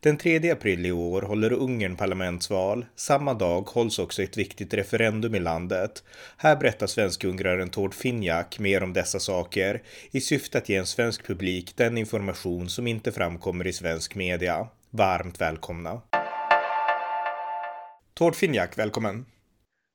Den 3 april i år håller Ungern parlamentsval. Samma dag hålls också ett viktigt referendum i landet. Här berättar svensk-ungraren Tord Finjak mer om dessa saker i syfte att ge en svensk publik den information som inte framkommer i svensk media. Varmt välkomna! Tord Finjak, välkommen!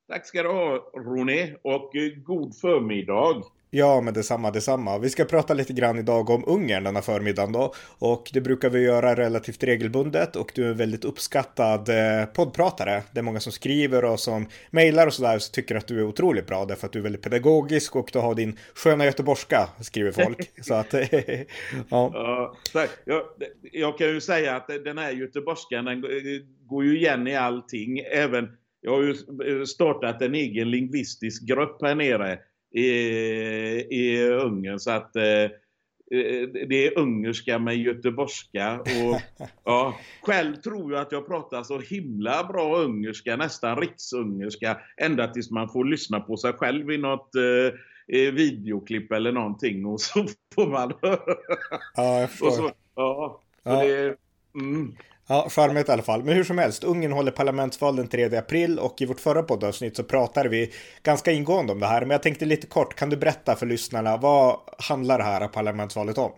Tack ska du ha, Ronny, och god förmiddag! Ja, men detsamma, detsamma. Vi ska prata lite grann idag om Ungern denna förmiddagen då. Och det brukar vi göra relativt regelbundet och du är en väldigt uppskattad eh, poddpratare. Det är många som skriver och som mejlar och sådär så tycker att du är otroligt bra därför att du är väldigt pedagogisk och du har din sköna göteborgska, skriver folk. så att, ja. ja. Jag, jag kan ju säga att den här göteborgskan den går ju igen i allting. Även, jag har ju startat en egen lingvistisk grupp här nere i, i Ungern. Så att eh, det är ungerska med göteborgska. Och, ja, själv tror jag att jag pratar så himla bra ungerska, nästan riksungerska, ända tills man får lyssna på sig själv i något eh, videoklipp eller någonting och så får man höra. Ja, jag förstår. Så, ja, ja. Det, mm. Ja, charmigt i alla fall. Men hur som helst, Ungern håller parlamentsval den 3 april och i vårt förra poddavsnitt så pratade vi ganska ingående om det här. Men jag tänkte lite kort, kan du berätta för lyssnarna, vad handlar det här parlamentsvalet om?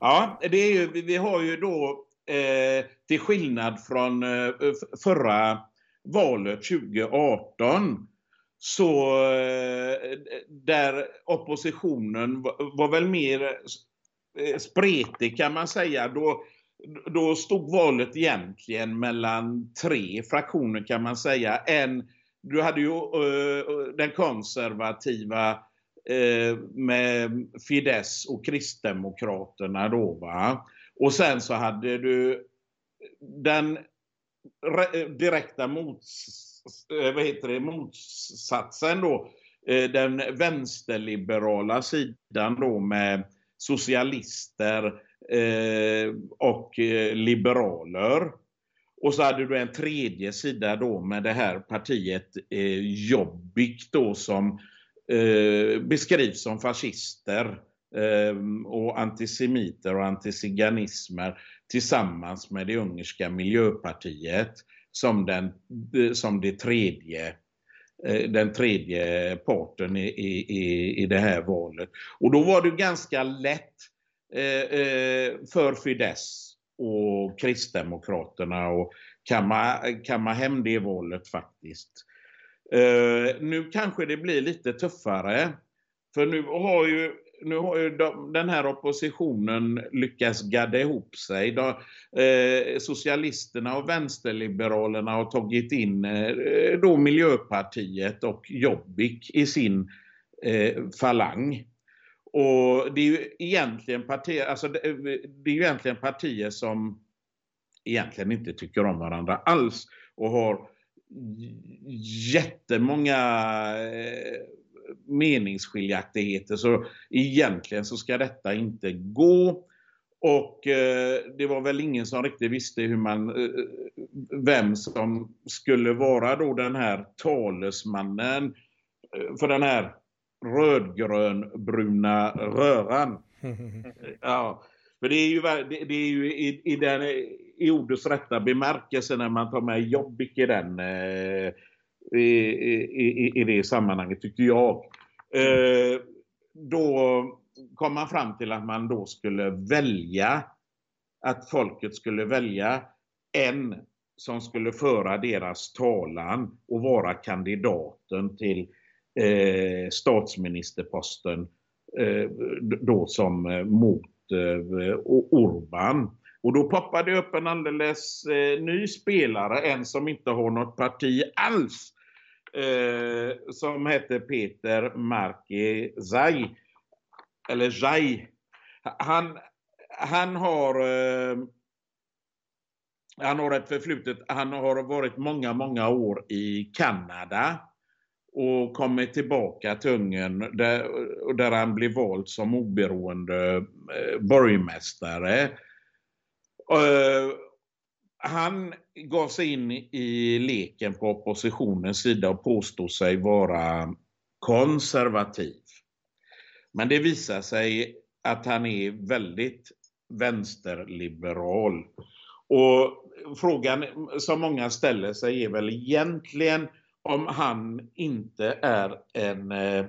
Ja, det är ju, vi har ju då eh, till skillnad från eh, förra valet 2018 så eh, där oppositionen var, var väl mer eh, spretig kan man säga. Då då stod valet egentligen mellan tre fraktioner kan man säga. En, du hade ju uh, den konservativa uh, med Fidesz och Kristdemokraterna då va. Och sen så hade du den direkta mots, vad heter det, motsatsen då. Den vänsterliberala sidan då med socialister, Eh, Eh, och eh, liberaler. Och så hade du en tredje sida då med det här partiet eh, Jobbik då som eh, beskrivs som fascister eh, och antisemiter och antiziganismer tillsammans med det ungerska miljöpartiet som, den, eh, som det tredje den tredje parten i, i, i det här valet. Och då var det ganska lätt Eh, eh, för Fidesz och Kristdemokraterna och kamma, kamma hem det valet faktiskt. Eh, nu kanske det blir lite tuffare. För nu har ju, nu har ju de, den här oppositionen lyckats gadda ihop sig. De, eh, socialisterna och vänsterliberalerna har tagit in eh, då Miljöpartiet och Jobbik i sin eh, falang. Och det är ju egentligen partier, alltså det, det är ju egentligen partier som egentligen inte tycker om varandra alls och har jättemånga eh, meningsskiljaktigheter. Så egentligen så ska detta inte gå. Och eh, det var väl ingen som riktigt visste hur man, eh, eh vem som skulle vara då den här talesmannen eh, för den här rödgrön-bruna röran. ja, för det är ju, det, är ju i, i, den, i ordets rätta bemärkelse när man tar med Jobbik i den eh, i, i, i, det sammanhanget tycker jag. Eh, då kom man fram till att man då skulle välja att folket skulle välja en som skulle föra deras talan och vara kandidaten till eh, statsministerposten eh, då som eh, mot eh, Orban. Och då poppade det upp en alldeles eh, ny spelare, en som inte har något parti alls. Eh, som heter Peter Marki Zay. Eller Zay. Han, han har eh, han har ett förflutet, han har varit många, många år i Kanada och kommer tillbaka till Ungern där, där han blir vald som oberoende eh, borgmästare. Eh, han gav sig in i leken på oppositionens sida och påstod sig vara konservativ. Men det visar sig att han är väldigt vänsterliberal. Och frågan som många ställer sig är väl egentligen om han inte är en eh,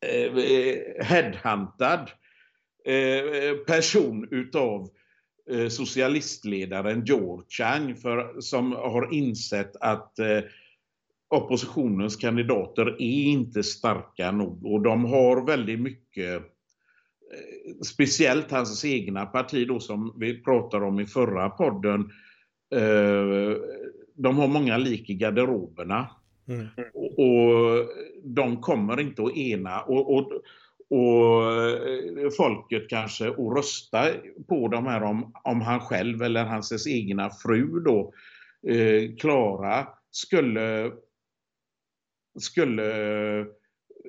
eh, headhuntad eh, person utav eh, socialistledaren George Chang för, som har insett att eh, oppositionens kandidater är inte starka nog. Och de har väldigt mycket eh, speciellt hans egna parti då som vi pratade om i förra podden eh, de har många lik i garderoberna mm. och, de kommer inte att ena och, och, och eh, folket kanske att rösta på de här om, om han själv eller hans egna fru då Klara skulle skulle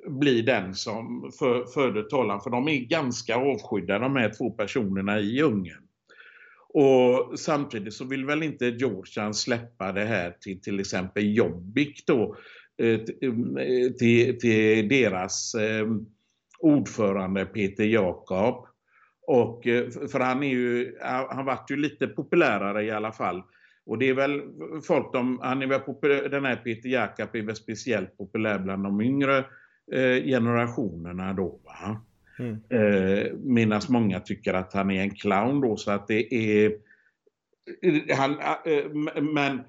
bli den som för, förde talan. För de är ganska avskydda de här två personerna i Ungern. Och samtidigt så vill väl inte Georgian släppa det här till till exempel Jobbik då. Eh, eh, till, till deras eh, ordförande Peter Jakob. Och, för han är ju, han vart ju lite populärare i alla fall och det är väl folk, de, han är väl populär, den här Peter Jakob är väl speciellt populär bland de yngre generationerna då. Va? Mm. Eh, Medan många tycker att han är en clown då så att det är eh, han, eh, men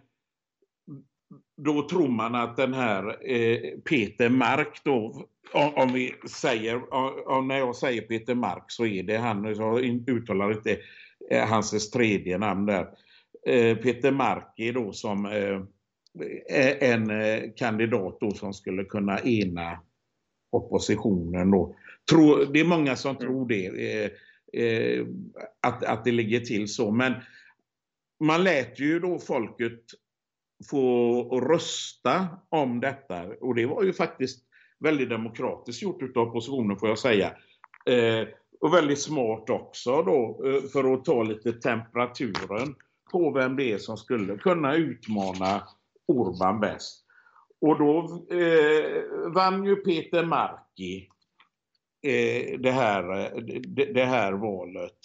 då tror man att den här eh, Peter Mark då, om, om vi säger, om, när jag säger Peter Mark så är det han, Jag uttalar inte eh, hans tredje namn där. Eh, Peter är då som eh, en eh, kandidat då som skulle kunna ena oppositionen. Då det är många som mm. tror det, att, att det ligger till så. Men man lät ju då folket få rösta om detta och det var ju faktiskt väldigt demokratiskt gjort av oppositionen får jag säga. och väldigt smart också då för att ta lite temperaturen på vem det är som skulle kunna utmana Orban bäst. Och då eh, vann ju Peter Marki eh, det, här, det, det, här valet.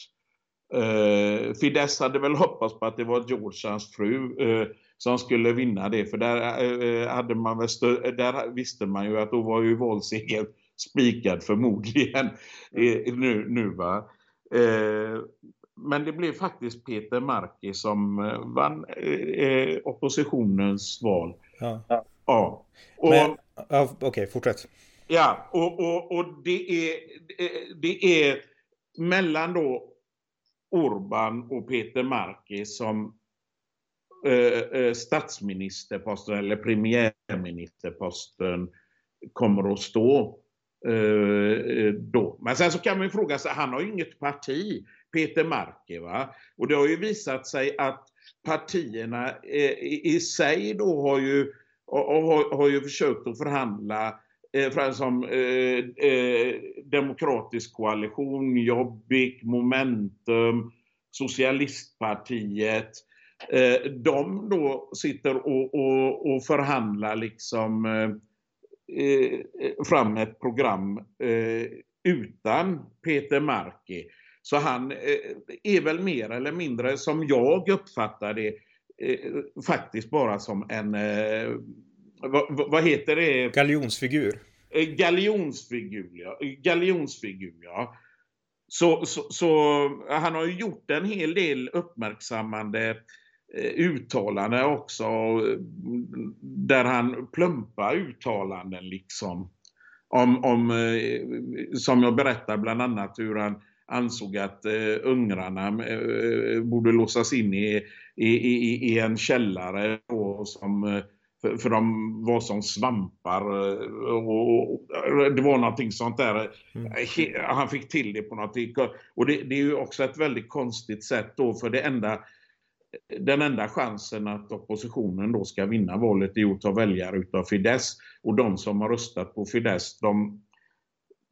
Eh, Fidesz hade väl hoppats på att det var Georgians fru eh, som skulle vinna det, för där, eh, hade man väl där visste man ju att då var ju valsegern spikad förmodligen nu, nu va. Eh, men det blev faktiskt Peter Marki som eh, vann eh, oppositionens val. Ja. ja. Och, ja, Okej, okay, fortsätt. Ja, och, och, och det, är, det är mellan då Orban och Peter Marki som eh, eh statsministerposten eller premiärministerposten kommer att stå eh, eh, då. Men sen så kan man ju fråga sig, han har ju inget parti. Peter Marke. Va? Och det har ju visat sig att partierna eh, i sig då har ju, har, har ju försökt att förhandla eh, som eh, eh, Demokratisk koalition, Jobbik, Momentum, Socialistpartiet. Eh, de då sitter och, och, och förhandlar liksom eh, eh fram ett program eh, utan Peter Marki. Så han eh, är väl mer eller mindre, som jag uppfattar det, eh, faktiskt bara som en, eh, vad, vad, heter det? Galjonsfigur. Galjonsfigur, ja. Galjonsfigur, ja. Så, så, så, han har ju gjort en hel del uppmärksammande uttalanden också där han plumpar uttalanden liksom. Om, om, som jag berättar bland annat hur han ansåg att eh, ungrarna eh, borde låsas in i, i, i, i en källare då, som, eh, för, för de var som svampar eh, och, och, det var någonting sånt där. Mm. Han fick till det på något Och det, det, är ju också ett väldigt konstigt sätt då för det enda den enda chansen att oppositionen då ska vinna valet är att ta väljare utav Fidesz. Och de som har röstat på Fidesz, de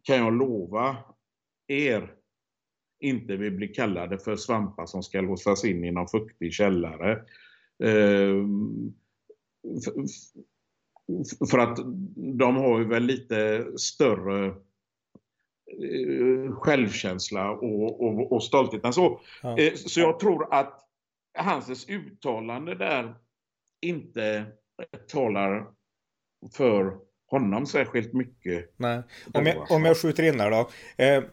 kan jag lova er inte vill bli kallade för svampar som ska låsas in i någon fuktig källare. Eh, för att de har ju väl lite större självkänsla och, och, och stolthet så. Ja. Så jag tror att hans uttalande där inte talar för honom särskilt mycket. Nej. Om jag, om jag skjuter in här då. Eh,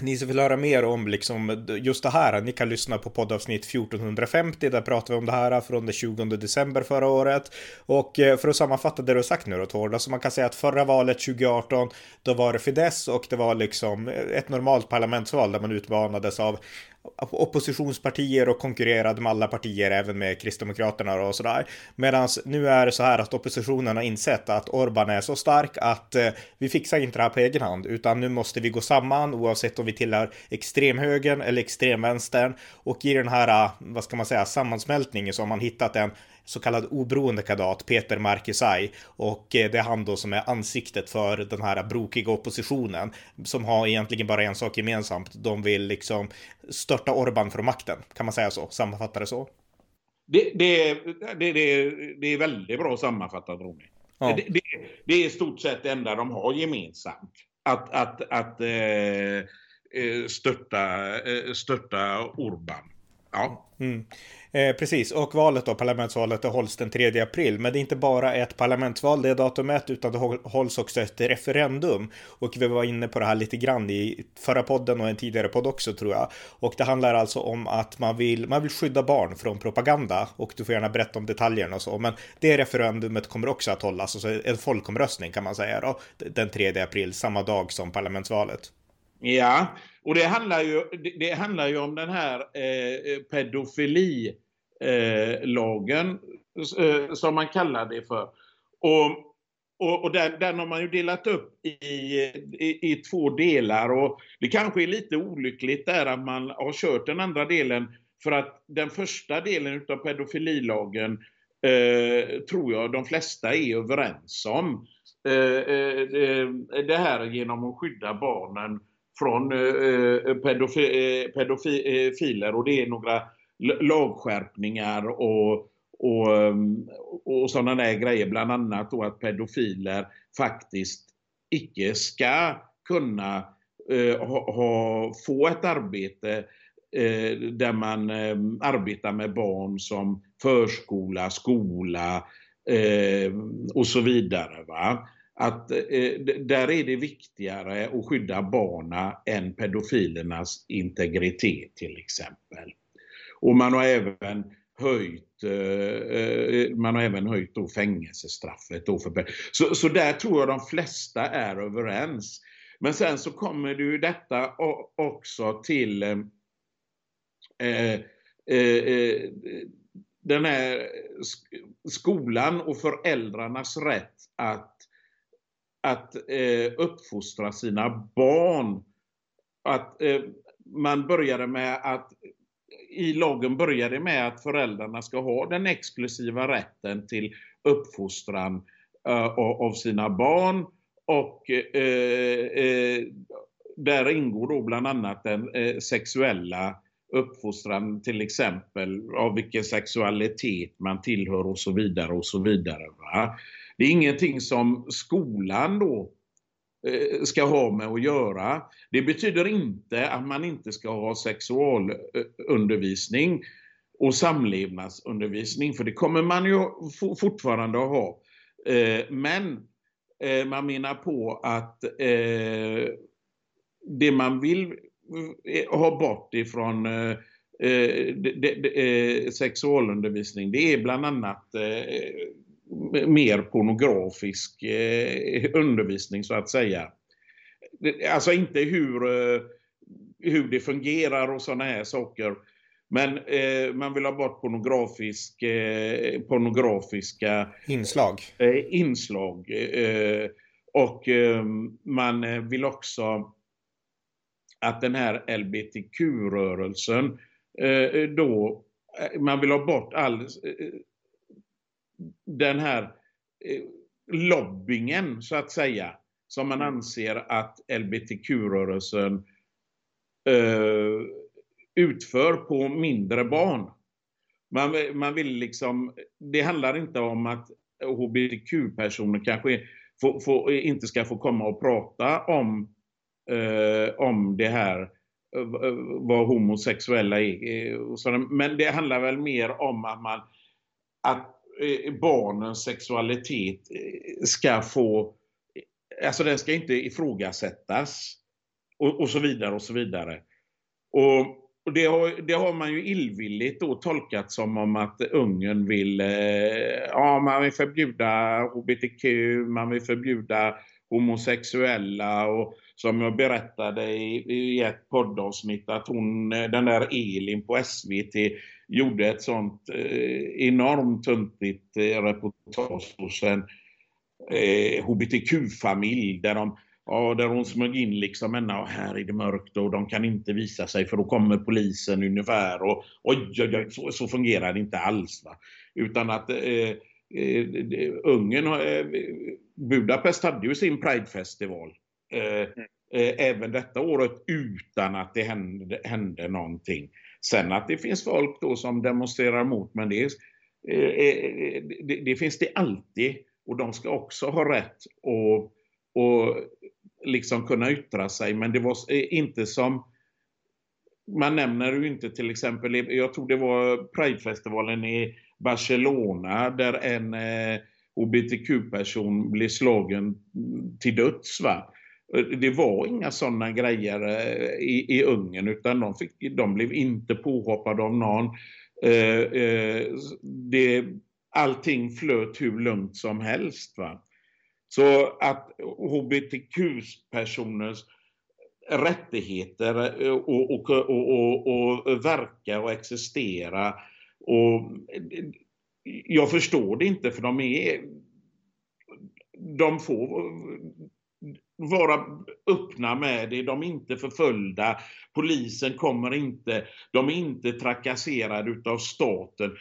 ni som vill höra mer om liksom just det här, ni kan lyssna på poddavsnitt 1450, där pratar vi om det här från den 20 december förra året. Och eh, för att sammanfatta det du har sagt nu då Tord, alltså man kan säga att förra valet 2018, då var det Fidesz och det var liksom ett normalt parlamentsval där man utmanades av oppositionspartier och konkurrerade med alla partier, även med Kristdemokraterna och sådär. Medan nu är det så här att oppositionen har insett att Orban är så stark att eh, vi fixar inte det här på egen hand, utan nu måste vi gå samman oavsett om vi tillhör extremhögern eller extremvänstern. Och i den här, eh, vad ska man säga, sammansmältningen så har man hittat en så kallad oberoende kandidat, Peter Markisaj. Och eh, det är han då som är ansiktet för den här brokiga oppositionen som har egentligen bara en sak gemensamt. De vill liksom störta Orban från makten. Kan man säga så? Sammanfatta det så? Det, det, det, det, det är väldigt bra sammanfattat, Ronny. Ja. Det, det, det, är i stort sett det enda de har gemensamt. Att, att, att eh, eh störta, eh, störta Orban. Ja. Mm. Eh, precis, och valet då, parlamentsvalet, det hålls den 3 april. Men det är inte bara ett parlamentsval det datumet, utan det hålls också ett referendum. Och vi var inne på det här lite grann i förra podden och en tidigare podd också tror jag. Och det handlar alltså om att man vill, man vill skydda barn från propaganda. Och du får gärna berätta om detaljerna och så. Men det referendumet kommer också att hållas, alltså en folkomröstning kan man säga då, den 3 april, samma dag som parlamentsvalet. Ja, och det handlar ju, det handlar ju om den här eh, eh pedofililagen, eh, eh, som man kallar det för. Och, och, och den, den, har man ju delat upp i, i, i, två delar och det kanske är lite olyckligt där att man har kört den andra delen för att den första delen utav pedofililagen eh, tror jag de flesta är överens om. Eh, eh, det här genom att skydda barnen från eh, eh, pedofi, eh, pedofiler och det är några lagskärpningar och, ehm, och, och sådana där grejer. Bland annat då att pedofiler faktiskt icke ska kunna ha, ha, få ett arbete där man ehm, arbetar med barn som förskola, skola ehm, och så vidare. Va? Att eh, där är det viktigare att skydda barna än pedofilernas integritet till exempel. Och man har även höjt, eh, eh man har även höjt då fängelsestraffet. Då för, så, så där tror jag de flesta är överens. Men sen så kommer det ju detta också till eh, eh, eh, eh den här skolan och föräldrarnas rätt att, att eh, uppfostra sina barn. Att eh, man började med att i lagen började med att föräldrarna ska ha den exklusiva rätten till uppfostran eh, av sina barn och eh, eh, där ingår då bland annat den eh, sexuella uppfostran till exempel av vilken sexualitet man tillhör och så vidare och så vidare. Va? Det är ingenting som skolan då eh, ska ha med att göra. Det betyder inte att man inte ska ha sexualundervisning och samlevnadsundervisning, för det kommer man ju fortfarande att ha. Eh, men eh, man menar på att det man vill ha bort ifrån sexualundervisning, det är bland annat mer pornografisk eh, undervisning så att säga. Alltså inte hur, eh, hur det fungerar och sådana här saker. Men eh, man vill ha bort pornografisk, eh, pornografiska inslag. Eh, inslag. Eh, och man vill också att den här LBTQ-rörelsen då, man vill ha bort all den här eh, lobbingen så att säga som man mm. anser att LBTQ-rörelsen eh, utför på mindre barn. Man, man vill liksom, det handlar inte om att hbtq-personer kanske få, få, inte ska få komma och prata om, eh, om det här eh, vad homosexuella är. Men det handlar väl mer om att, man, att eh, Eh, eh, barnens sexualitet eh, ska få, alltså den ska inte ifrågasättas och, och så vidare och så vidare. Och och det har, det har man ju illvilligt då tolkat som om att Ungern vill, eh, ja man vill förbjuda hbtq, man vill förbjuda homosexuella och som jag berättade i, i ett poddavsnitt att hon, den där Elin på SVT gjorde ett sånt eh, enormt tuntigt eh, reportage hos en eh, hbtq-familj där de Ja, där hon smög in liksom ända och här är det mörkt och de kan inte visa sig för då kommer polisen ungefär och oj, oj, oj så, så fungerar det inte alls. Va? Utan att eh, eh, Ungern, eh, Budapest hade ju sin Pride-festival eh, mm. eh, även detta året utan att det hände, hände någonting. Sen att det finns folk då som demonstrerar mot, men eh, eh, eh, det, det, det finns det alltid och de ska också ha rätt att och liksom kunna yttra sig. Men det var inte som man nämner ju inte till exempel, jag tror det var Pridefestivalen i Barcelona där en eh, hbtq-person blev slagen till döds. Va? Eh, det var inga sådana grejer eh, i, i Ungern utan de, fick, de blev inte påhoppade av någon. Eh, eh, det, allting flöt hur lugnt som helst. Va? Så att hbtq-personers rättigheter eh, och, och, och, och, verka och existera. Och jag förstår det inte för de är... De får vara öppna med det, de är inte förföljda, polisen kommer inte, de är inte trakasserade utav staten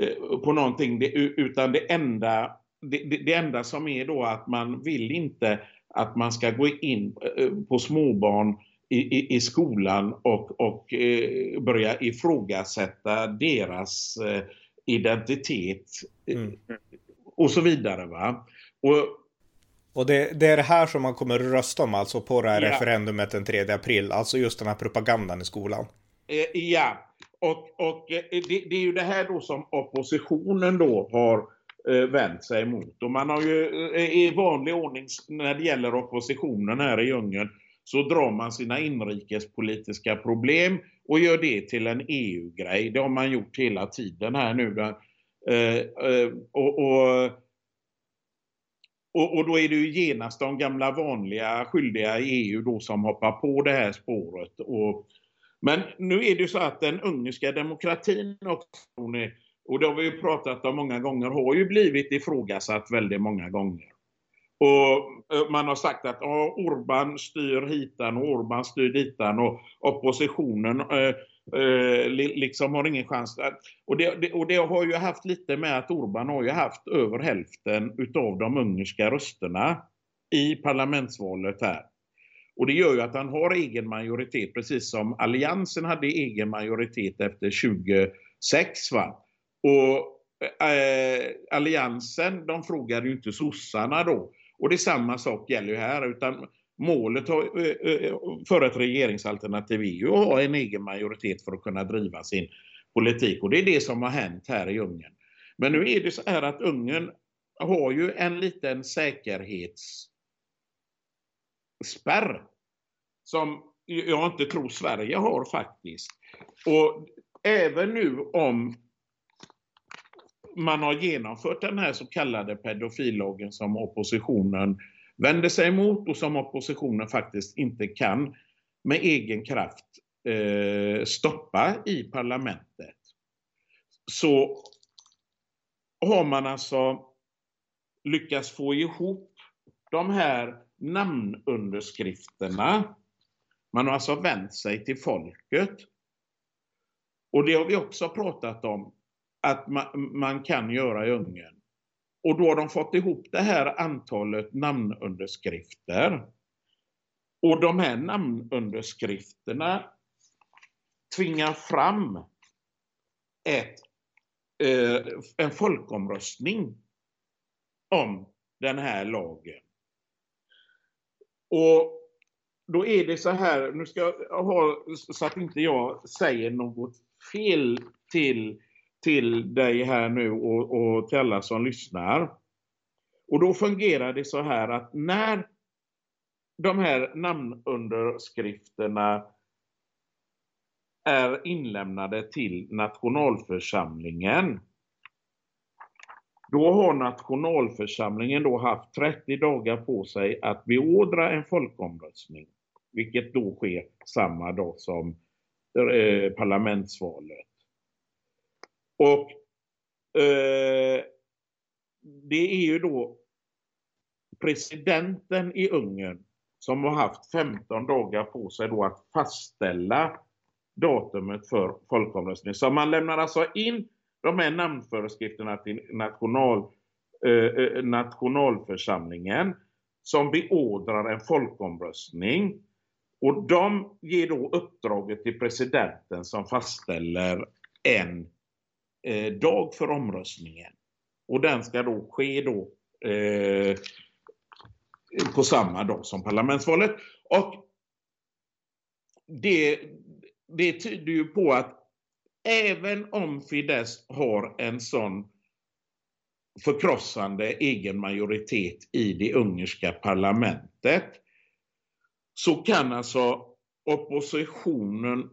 eh, på någonting, utan det enda det, det, enda som är då att man vill inte att man ska gå in eh, på småbarn i, i, i skolan och, och eh, börja ifrågasätta deras eh, identitet mm. och så vidare. Va? Och, och det, det, är det här som man kommer rösta om alltså på det här ja. referendumet den 3 april, alltså just den här propagandan i skolan. Ja, och, och det, det är ju det här då som oppositionen då har Eh, vänt sig emot. Och man har ju eh, i vanlig ordning när det gäller oppositionen här i djungeln så drar man sina inrikespolitiska problem och gör det till en EU-grej. Det har man gjort hela tiden här nu. Eh, och, och, och, då är det ju genast de gamla vanliga skyldiga i EU då som hoppar på det här spåret. Och, men nu är det ju så att den ungerska demokratin också och det har vi ju pratat om många gånger, har ju blivit ifrågasatt väldigt många gånger. Och eh, man har sagt att ja, Orban styr hitan och Orban styr ditan och oppositionen eh, eh, liksom har ingen chans. Och det, det, och det har ju haft lite med att Orban har ju haft över hälften utav de ungerska rösterna i parlamentsvalet här. Och det gör ju att han har egen majoritet, precis som Alliansen hade egen majoritet efter 2006. Va? Och eh, Alliansen, de frågade ju inte sossarna då. Och det är samma sak gäller ju här, utan målet har, eh, eh, för ett regeringsalternativ är ju att ha en egen majoritet för att kunna driva sin politik. Och det är det som har hänt här i Ungern. Men nu är det så här att Ungern har ju en liten säkerhetsspärr som jag inte tror Sverige har faktiskt. Och även nu om man har genomfört den här så kallade pedofillagen som oppositionen vänder sig emot och som oppositionen faktiskt inte kan med egen kraft eh, stoppa i parlamentet. Så har man alltså lyckats få ihop de här namnunderskrifterna. Man har alltså vänt sig till folket. Och det har vi också pratat om att man, man kan göra i Ungern. Och då har de fått ihop det här antalet namnunderskrifter. Och de här namnunderskrifterna tvingar fram ett, eh, en folkomröstning om den här lagen. Och då är det så här, nu ska jag ha så att inte jag säger något fel till, till dig här nu och, och till alla som lyssnar. Och då fungerar det så här att när de här namnunderskrifterna är inlämnade till nationalförsamlingen. Då har nationalförsamlingen då haft 30 dagar på sig att beordra en folkomröstning. Vilket då sker samma dag som eh, parlamentsvalet. Och eh, det är ju då presidenten i Ungern som har haft 15 dagar på sig då att fastställa datumet för folkomröstningen. Så man lämnar alltså in de här namnföreskrifterna till national, eh, eh, nationalförsamlingen som beordrar en folkomröstning. Och de ger då uppdraget till presidenten som fastställer en eh, dag för omröstningen. Och den ska då ske då eh, på samma dag som parlamentsvalet. Och det, det tyder ju på att även om Fidesz har en sån förkrossande egen majoritet i det ungerska parlamentet så kan alltså oppositionen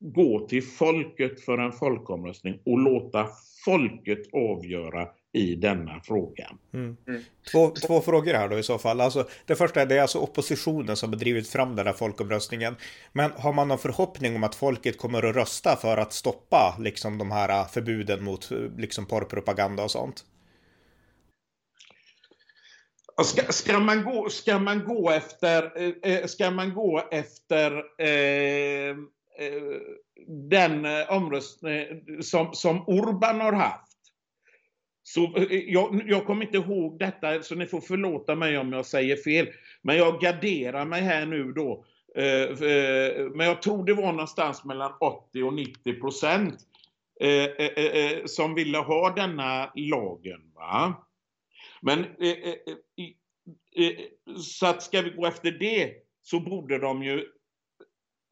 gå till folket för en folkomröstning och låta folket avgöra i denna fråga. Mm. Mm. Två, två frågor här då i så fall. Alltså, det första är det är alltså oppositionen som har drivit fram den här folkomröstningen. Men har man någon förhoppning om att folket kommer att rösta för att stoppa liksom de här förbuden mot liksom porrpropaganda och sånt? Ska, ska, man gå, ska man gå efter, eh, eh ska man gå efter eh, Eh, den eh, omröstning som, som Orban har haft så, eh, jag, jag kommer inte ihåg detta, så ni får förlåta mig om jag säger fel. Men jag garderar mig här nu då. Men jag tror det var någonstans mellan 80 och 90 procent som ville ha denna lagen. Va? Men så att ska vi gå efter det så borde de ju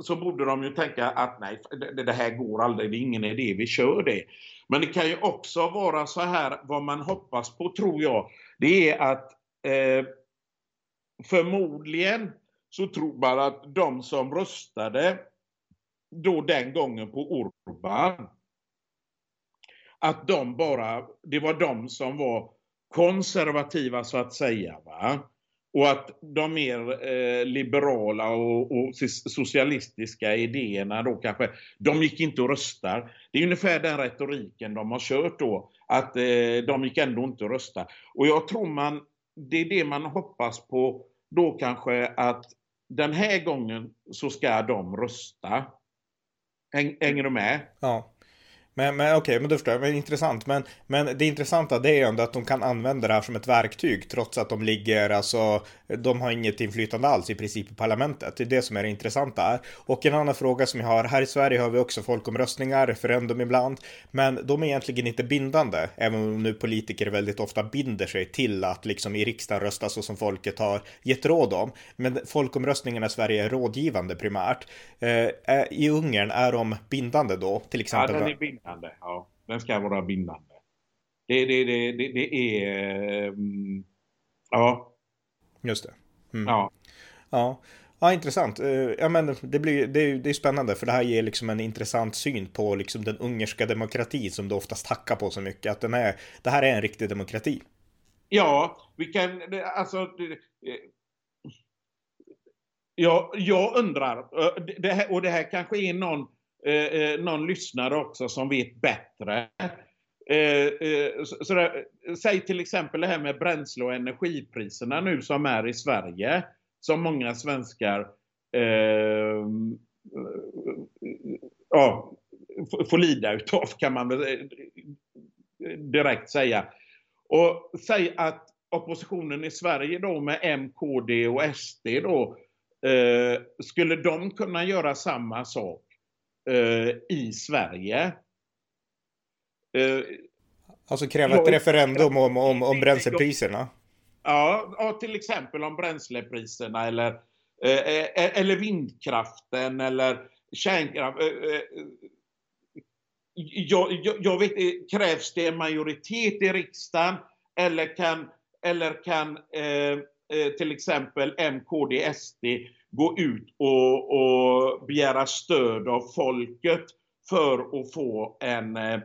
så borde de ju tänka att nej, det, här går aldrig, det är ingen idé, vi kör det. Men det kan ju också vara så här, vad man hoppas på tror jag, det är att eh, förmodligen så tror man att de som röstade då den gången på Orban, att de bara, det var de som var konservativa så att säga. Va? Och att de mer eh, liberala och, och, socialistiska idéerna då kanske, de gick inte och röstar. Det är ungefär den retoriken de har kört då, att eh, de gick ändå inte och rösta. Och jag tror man, det är det man hoppas på då kanske att den här gången så ska de rösta. Häng, hänger du med? Ja. Men, men okej, okay, men då förstår jag. Men intressant. Men, men det intressanta det är ju ändå att de kan använda det här som ett verktyg trots att de ligger, alltså, de har inget inflytande alls i princip i parlamentet. Det är det som är det intressanta här. Och en annan fråga som jag har, här i Sverige har vi också folkomröstningar, referendum ibland, men de är egentligen inte bindande, även om nu politiker väldigt ofta binder sig till att liksom i riksdagen rösta så som folket har gett råd om. Men folkomröstningarna i Sverige är rådgivande primärt. Eh, I Ungern är de bindande då, till exempel? Ja, bindande. Ja, den ska vara bindande. Det, det, det, det, det är... Um, ja. Just det. Mm. Ja. Ja. Ja, intressant. Eh, ja, men det, blir, det, är, det är spännande för det här ger liksom en intressant syn på liksom den ungerska demokrati som du oftast hackar på så mycket. Att den är, det här är en riktig demokrati. Ja, vi kan, alltså, ja, jag undrar, eh, och det här kanske är någon Eh, eh, någon lyssnare också som vet bättre. Eh, eh, sådär, eh, säg till exempel det här med bränsle och energipriserna nu som är i Sverige. Som många svenskar eh, ja, får lida utav kan man väl eh, direkt säga. Och säg att oppositionen i Sverige då med M, KD och SD då, eh, skulle de kunna göra samma sak i Sverige. Alltså kräva ett referendum om, om, om bränslepriserna? Ja, till exempel om bränslepriserna eller, eller vindkraften eller kärnkraft. Jag, jag, jag, vet krävs det en majoritet i riksdagen eller kan, eller kan eh, till exempel MKD, SD gå ut och, och begära stöd av folket för att få en, eh,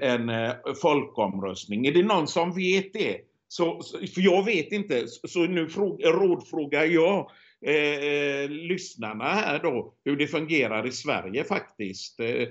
en eh, folkomröstning. Är det någon som vet det? Så, för jag vet inte, så nu rådfrågar jag eh, eh, lyssnarna här då hur det fungerar i Sverige faktiskt. Eh,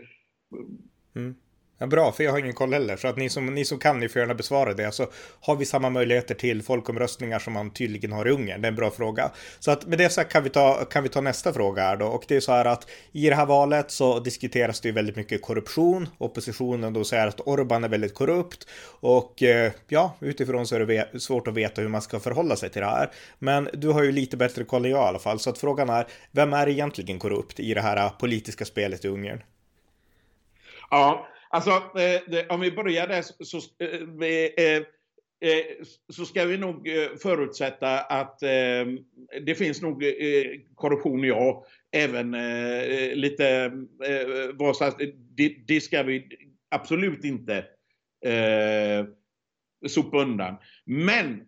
mm. Ja, bra, för jag har ingen koll heller. Så att ni som, ni som kan, ni får gärna besvara det. Alltså, har vi samma möjligheter till folkomröstningar som man tydligen har i Ungern? Det är en bra fråga. Så att med det sagt kan vi ta, kan vi ta nästa fråga här då. Och det är så här att i det här valet så diskuteras det ju väldigt mycket korruption. Oppositionen då säger att Orban är väldigt korrupt. Och eh, ja, utifrån så är det svårt att veta hur man ska förhålla sig till det här. Men du har ju lite bättre koll än jag i alla fall. Så att frågan är, vem är egentligen korrupt i det här politiska spelet i Ungern? Ja, Alltså, eh, om vi börjar där så, så, eh, eh, eh så ska vi nog eh, förutsätta att det finns nog korruption, ja. Även lite det, det ska vi absolut inte sopa undan. Men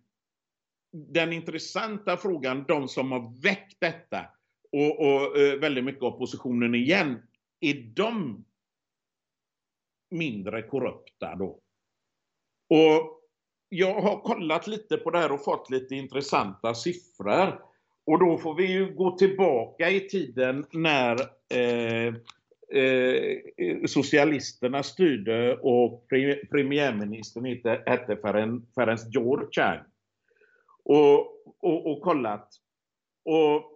den intressanta frågan, de som har väckt detta och, och väldigt mycket oppositionen igen, är de mindre korrupta då. Och jag har kollat lite på det här och fått lite intressanta siffror. Och då får vi ju gå tillbaka i tiden när eh, eh, socialisterna styrde och premiärministern hette, hette Ferenc Georgian. Och, och, och kollat. Och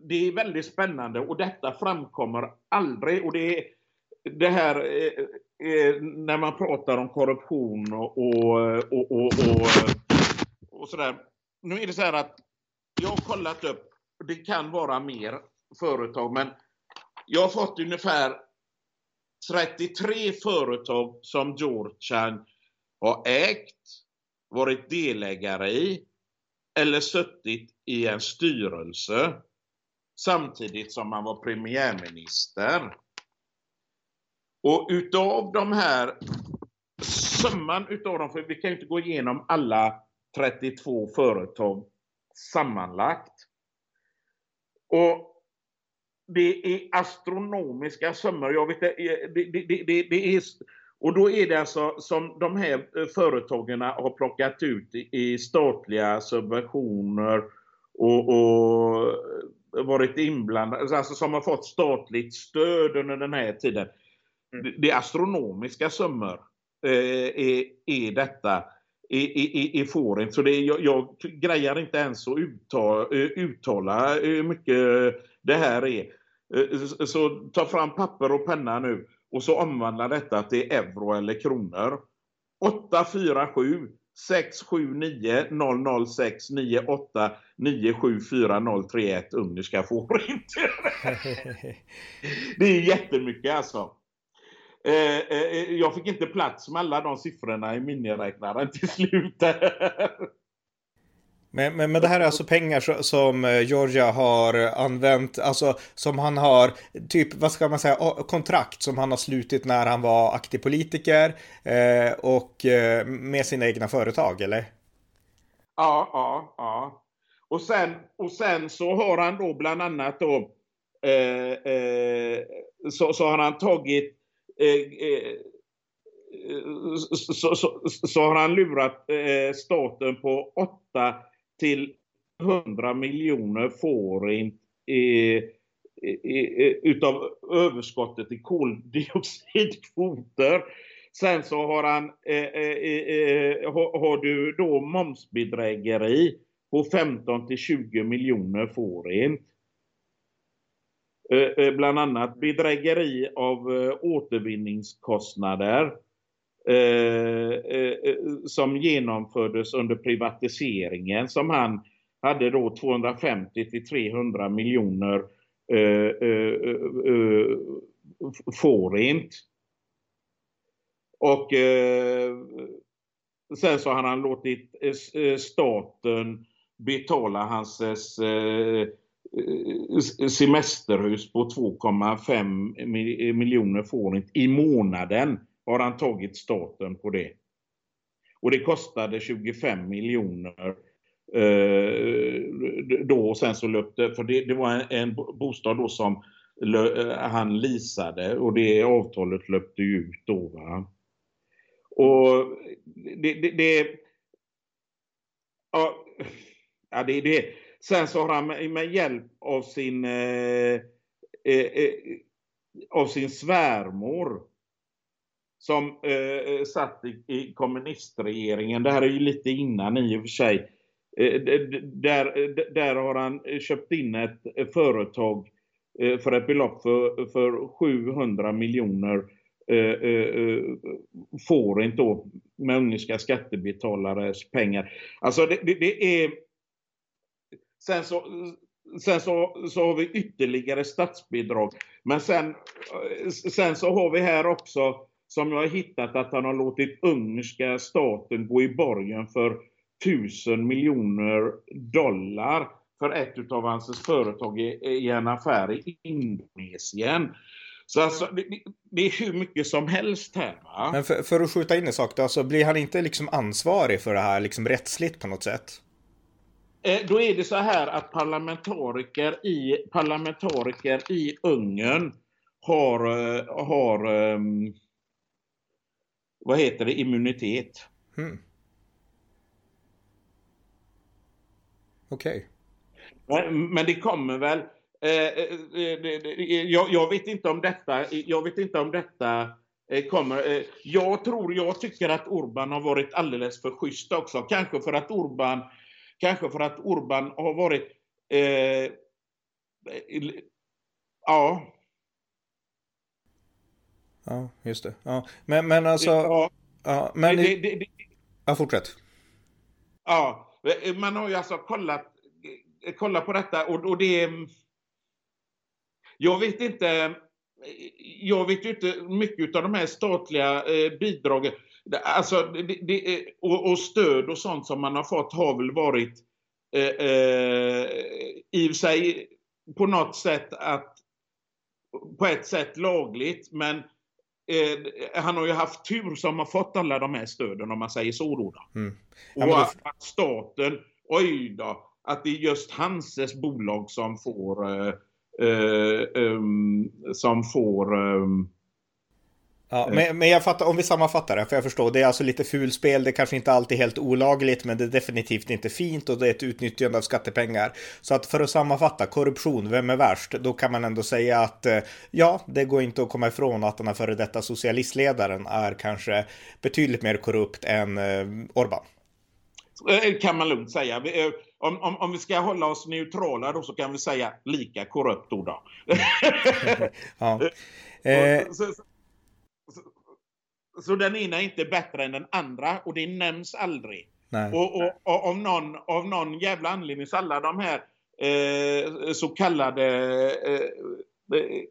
det är väldigt spännande och detta framkommer aldrig och det är det här eh, eh, när man pratar om korruption och, och, och, och, och, sådär. Nu är det så här att jag har kollat upp, det kan vara mer företag, men jag har fått ungefär 33 företag som Georgian har ägt, varit delägare i eller suttit i en styrelse samtidigt som man var premiärminister. Och utav de här, summan utav dem, för vi kan ju inte gå igenom alla 32 företag sammanlagt. Och det är astronomiska summor. Jag vet, det, det, det, det är, och då är det alltså som de här eh, företagen har plockat ut i statliga subventioner och, och varit inblandade, alltså som har fått statligt stöd under den här tiden. Mm. Det är astronomiska summor eh, är, är detta i, i, i fåren. Så det, jag, jag grejar inte ens att uttala, eh, uttala hur mycket det här är. Eh, så ta fram papper och penna nu och så omvandla detta till euro eller kronor. 847 679 006 98 974 ungerska fårinter. det är jättemycket alltså. Eh, eh, jag fick inte plats med alla de siffrorna i miniräknaren till slut. Men, men, men det här är alltså pengar som eh, Georgia har använt, alltså som han har, typ vad ska man säga, kontrakt som han har slutit när han var aktiv politiker eh, och eh, med sina egna företag, eller? Ja, ja, ja. Och sen, och sen så har han då bland annat då, eh, eh, så, så har han tagit Eh, eh, Eh, eh, eh, så, så, så, har han lurat staten på 8 till 100 miljoner forint utav överskottet i koldioxidkvoter. Sen så har han, eh, eh, har, har, du då momsbedrägeri på 15 till 20 miljoner forint. Eh, eh, bland annat bedrägeri av eh, återvinningskostnader som genomfördes under privatiseringen som han hade då 250 till 300 miljoner forint. Och sen så har han låtit staten betala hans Eh, semesterhus på 2,5 miljoner forint i månaden har han tagit staten på det. Och det kostade 25 miljoner eh, då och sen så löpte, för det, det var en, en, bostad då som lö, eh, han lisade och det avtalet löpte ju ut då. Va? Och det, det, det ja, ja, det, det. Sen så har han med, med hjälp av sin eh, eh, eh, av sin svärmor som eh, satt i, i kommunistregeringen. Det här är ju lite innan i och för sig. Eh, där, där har han köpt in ett företag eh, för ett belopp för, för 700 miljoner eh, eh, får inte då med ungerska skattebetalares pengar. Alltså det, det, det är... Sen så, sen så, så har vi ytterligare statsbidrag. Men sen, sen så har vi här också som jag har hittat att han har låtit ungerska staten gå i borgen för tusen miljoner dollar för ett av hans företag i, i en affär i Indonesien. Så alltså, det, det, är hur mycket som helst här. Va? Men för, för att skjuta in en sak då, alltså, blir han inte liksom ansvarig för det här liksom rättsligt på något sätt? Eh, då är det så här att parlamentariker i, parlamentariker i Ungern har, eh, har um, vad heter det, immunitet. Hmm. Okej. Okay. Men, det kommer väl... Eh, jag, jag, vet inte om detta, jag vet inte om detta kommer... Jag tror, jag tycker att Orban har varit alldeles för schysst också. Kanske för att Orban, kanske för att Orban har varit... Eh, ja, Ja, just det. Ja. Men, men alltså... Ja, ja men... Det, det, det, ja, fortsätt. Ja, man har ju alltså kollat, kollat på detta och, och det... Jag vet inte... Jag vet ju inte mycket av de här statliga eh, bidragen. Alltså, det, det, och, och, stöd och sånt som man har fått har väl varit eh, eh, i och för sig på något sätt att på ett sätt lagligt men eh, han har ju haft tur som har fått alla de här stöden om man säger så då. Mm. Ja, och att, att staten, oj då, att det är just Hanses bolag som får eh, eh, um, som får um, Ja, men, men jag fattar, om vi sammanfattar det, för jag förstår, det är alltså lite fulspel, det är kanske inte alltid helt olagligt, men det är definitivt inte fint och det är ett utnyttjande av skattepengar. Så att för att sammanfatta, korruption, vem är värst? Då kan man ändå säga att eh, ja, det går inte att komma ifrån att den här före detta socialistledaren är kanske betydligt mer korrupt än eh, Orban. Eh, kan man lugnt säga. Om, om, om, vi ska hålla oss neutrala då så kan vi säga lika korrupt då. ja. Eh, så, så, så den ena är inte bättre än den andra och det nämns aldrig. Och, och, och, av, någon, av någon jävla anledning så alla de här eh, så kallade eh, eh,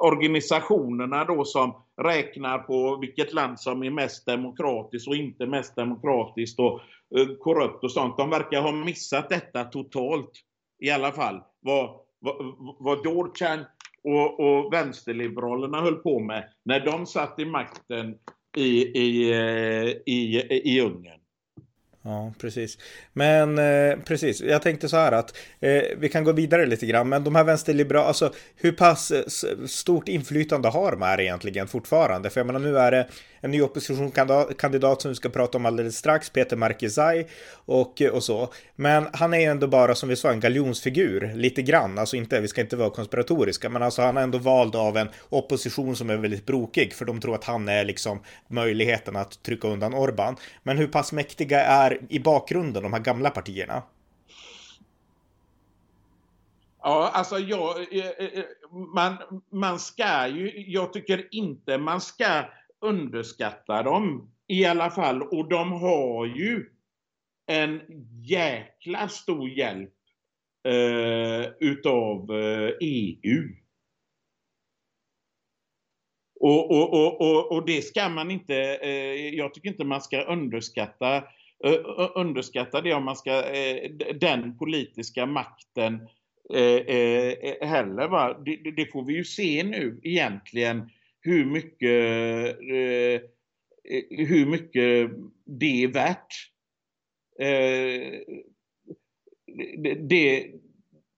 organisationerna då som räknar på vilket land som är mest demokratiskt och inte mest demokratiskt och eh, korrupt och sånt. De verkar ha missat detta totalt i alla fall. Vad, vad, vad Dorchan och, och vänsterliberalerna höll på med när de satt i makten i, i, eh, i, i Ungern. Ja, precis. Men eh, precis, jag tänkte så här att eh, vi kan gå vidare lite grann, men de här vänsterliberala, alltså hur pass eh, stort inflytande har de här egentligen fortfarande? För jag menar, nu är det en ny oppositionskandidat som vi ska prata om alldeles strax, Peter Markizai och, och så. Men han är ju ändå bara, som vi sa, en galjonsfigur, lite grann, alltså inte, vi ska inte vara konspiratoriska, men alltså han är ändå vald av en opposition som är väldigt brokig, för de tror att han är liksom möjligheten att trycka undan Orban. Men hur pass mäktiga är i bakgrunden, de här gamla partierna? Ja, alltså jag, eh, eh, eh, man, man ska ju, jag tycker inte man ska underskatta dem i alla fall. Och de har ju en jäkla stor hjälp eh, utav eh, EU. Och, och, och, och, och det ska man inte, eh, jag tycker inte man ska underskatta eh, underskatta det om man ska, eh, den politiska makten eh, eh, heller. Va? Det, det, får vi ju se nu egentligen hur mycket, eh, eh, hur mycket det är värt. Eh, det,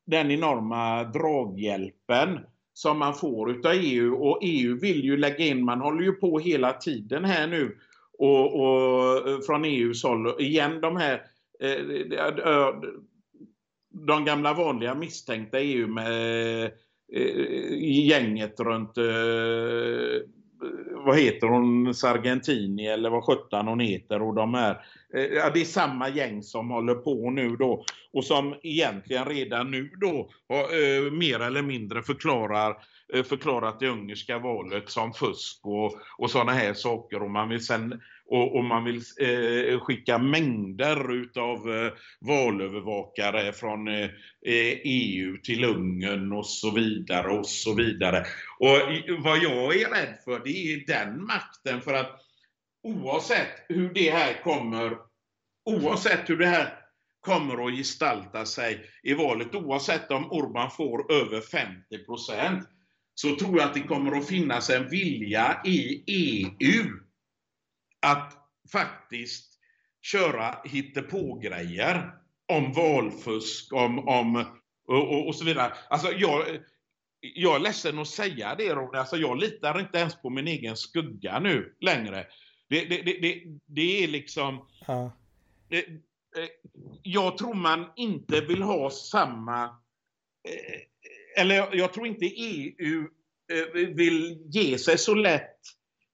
den enorma draghjälpen som man får utav EU och EU vill ju lägga in, man håller ju på hela tiden här nu och, och från EUs håll, igen de här eh, de gamla vanliga misstänkta EU med Eh, gänget runt eh, vad heter hon, Sargentini eller vad sjutton hon heter och de här. Eh, ja, det är samma gäng som håller på nu då och som egentligen redan nu då mer eller mindre förklarar förklarat det ungerska valet som fusk och, och sådana här saker och man vill sen och, och man vill eh, skicka mängder utav eh, valövervakare från eh, eh EU till Ungern och så vidare och så vidare. Och vad jag är rädd för det är den makten för att oavsett hur det här kommer, oavsett hur det här kommer att gestalta sig i valet, oavsett om Orban får över 50 procent, så tror jag att det kommer att finnas en vilja i EU att faktiskt köra hittepågrejer om valfusk, om, om och, och, och, så vidare. Alltså jag, jag är ledsen att säga det Ronny, alltså jag litar inte ens på min egen skugga nu längre. Det, det, det, det, det är liksom... Ja. Det, jag tror man inte vill ha samma... Eh, eller jag tror inte EU eh, vill ge sig så lätt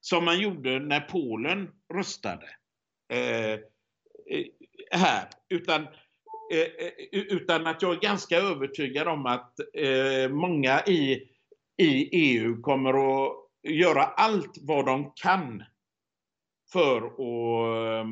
som man gjorde när Polen röstade eh, eh här. Utan, eh, eh utan att jag är ganska övertygad om att eh, många i, i EU kommer att göra allt vad de kan för att eh,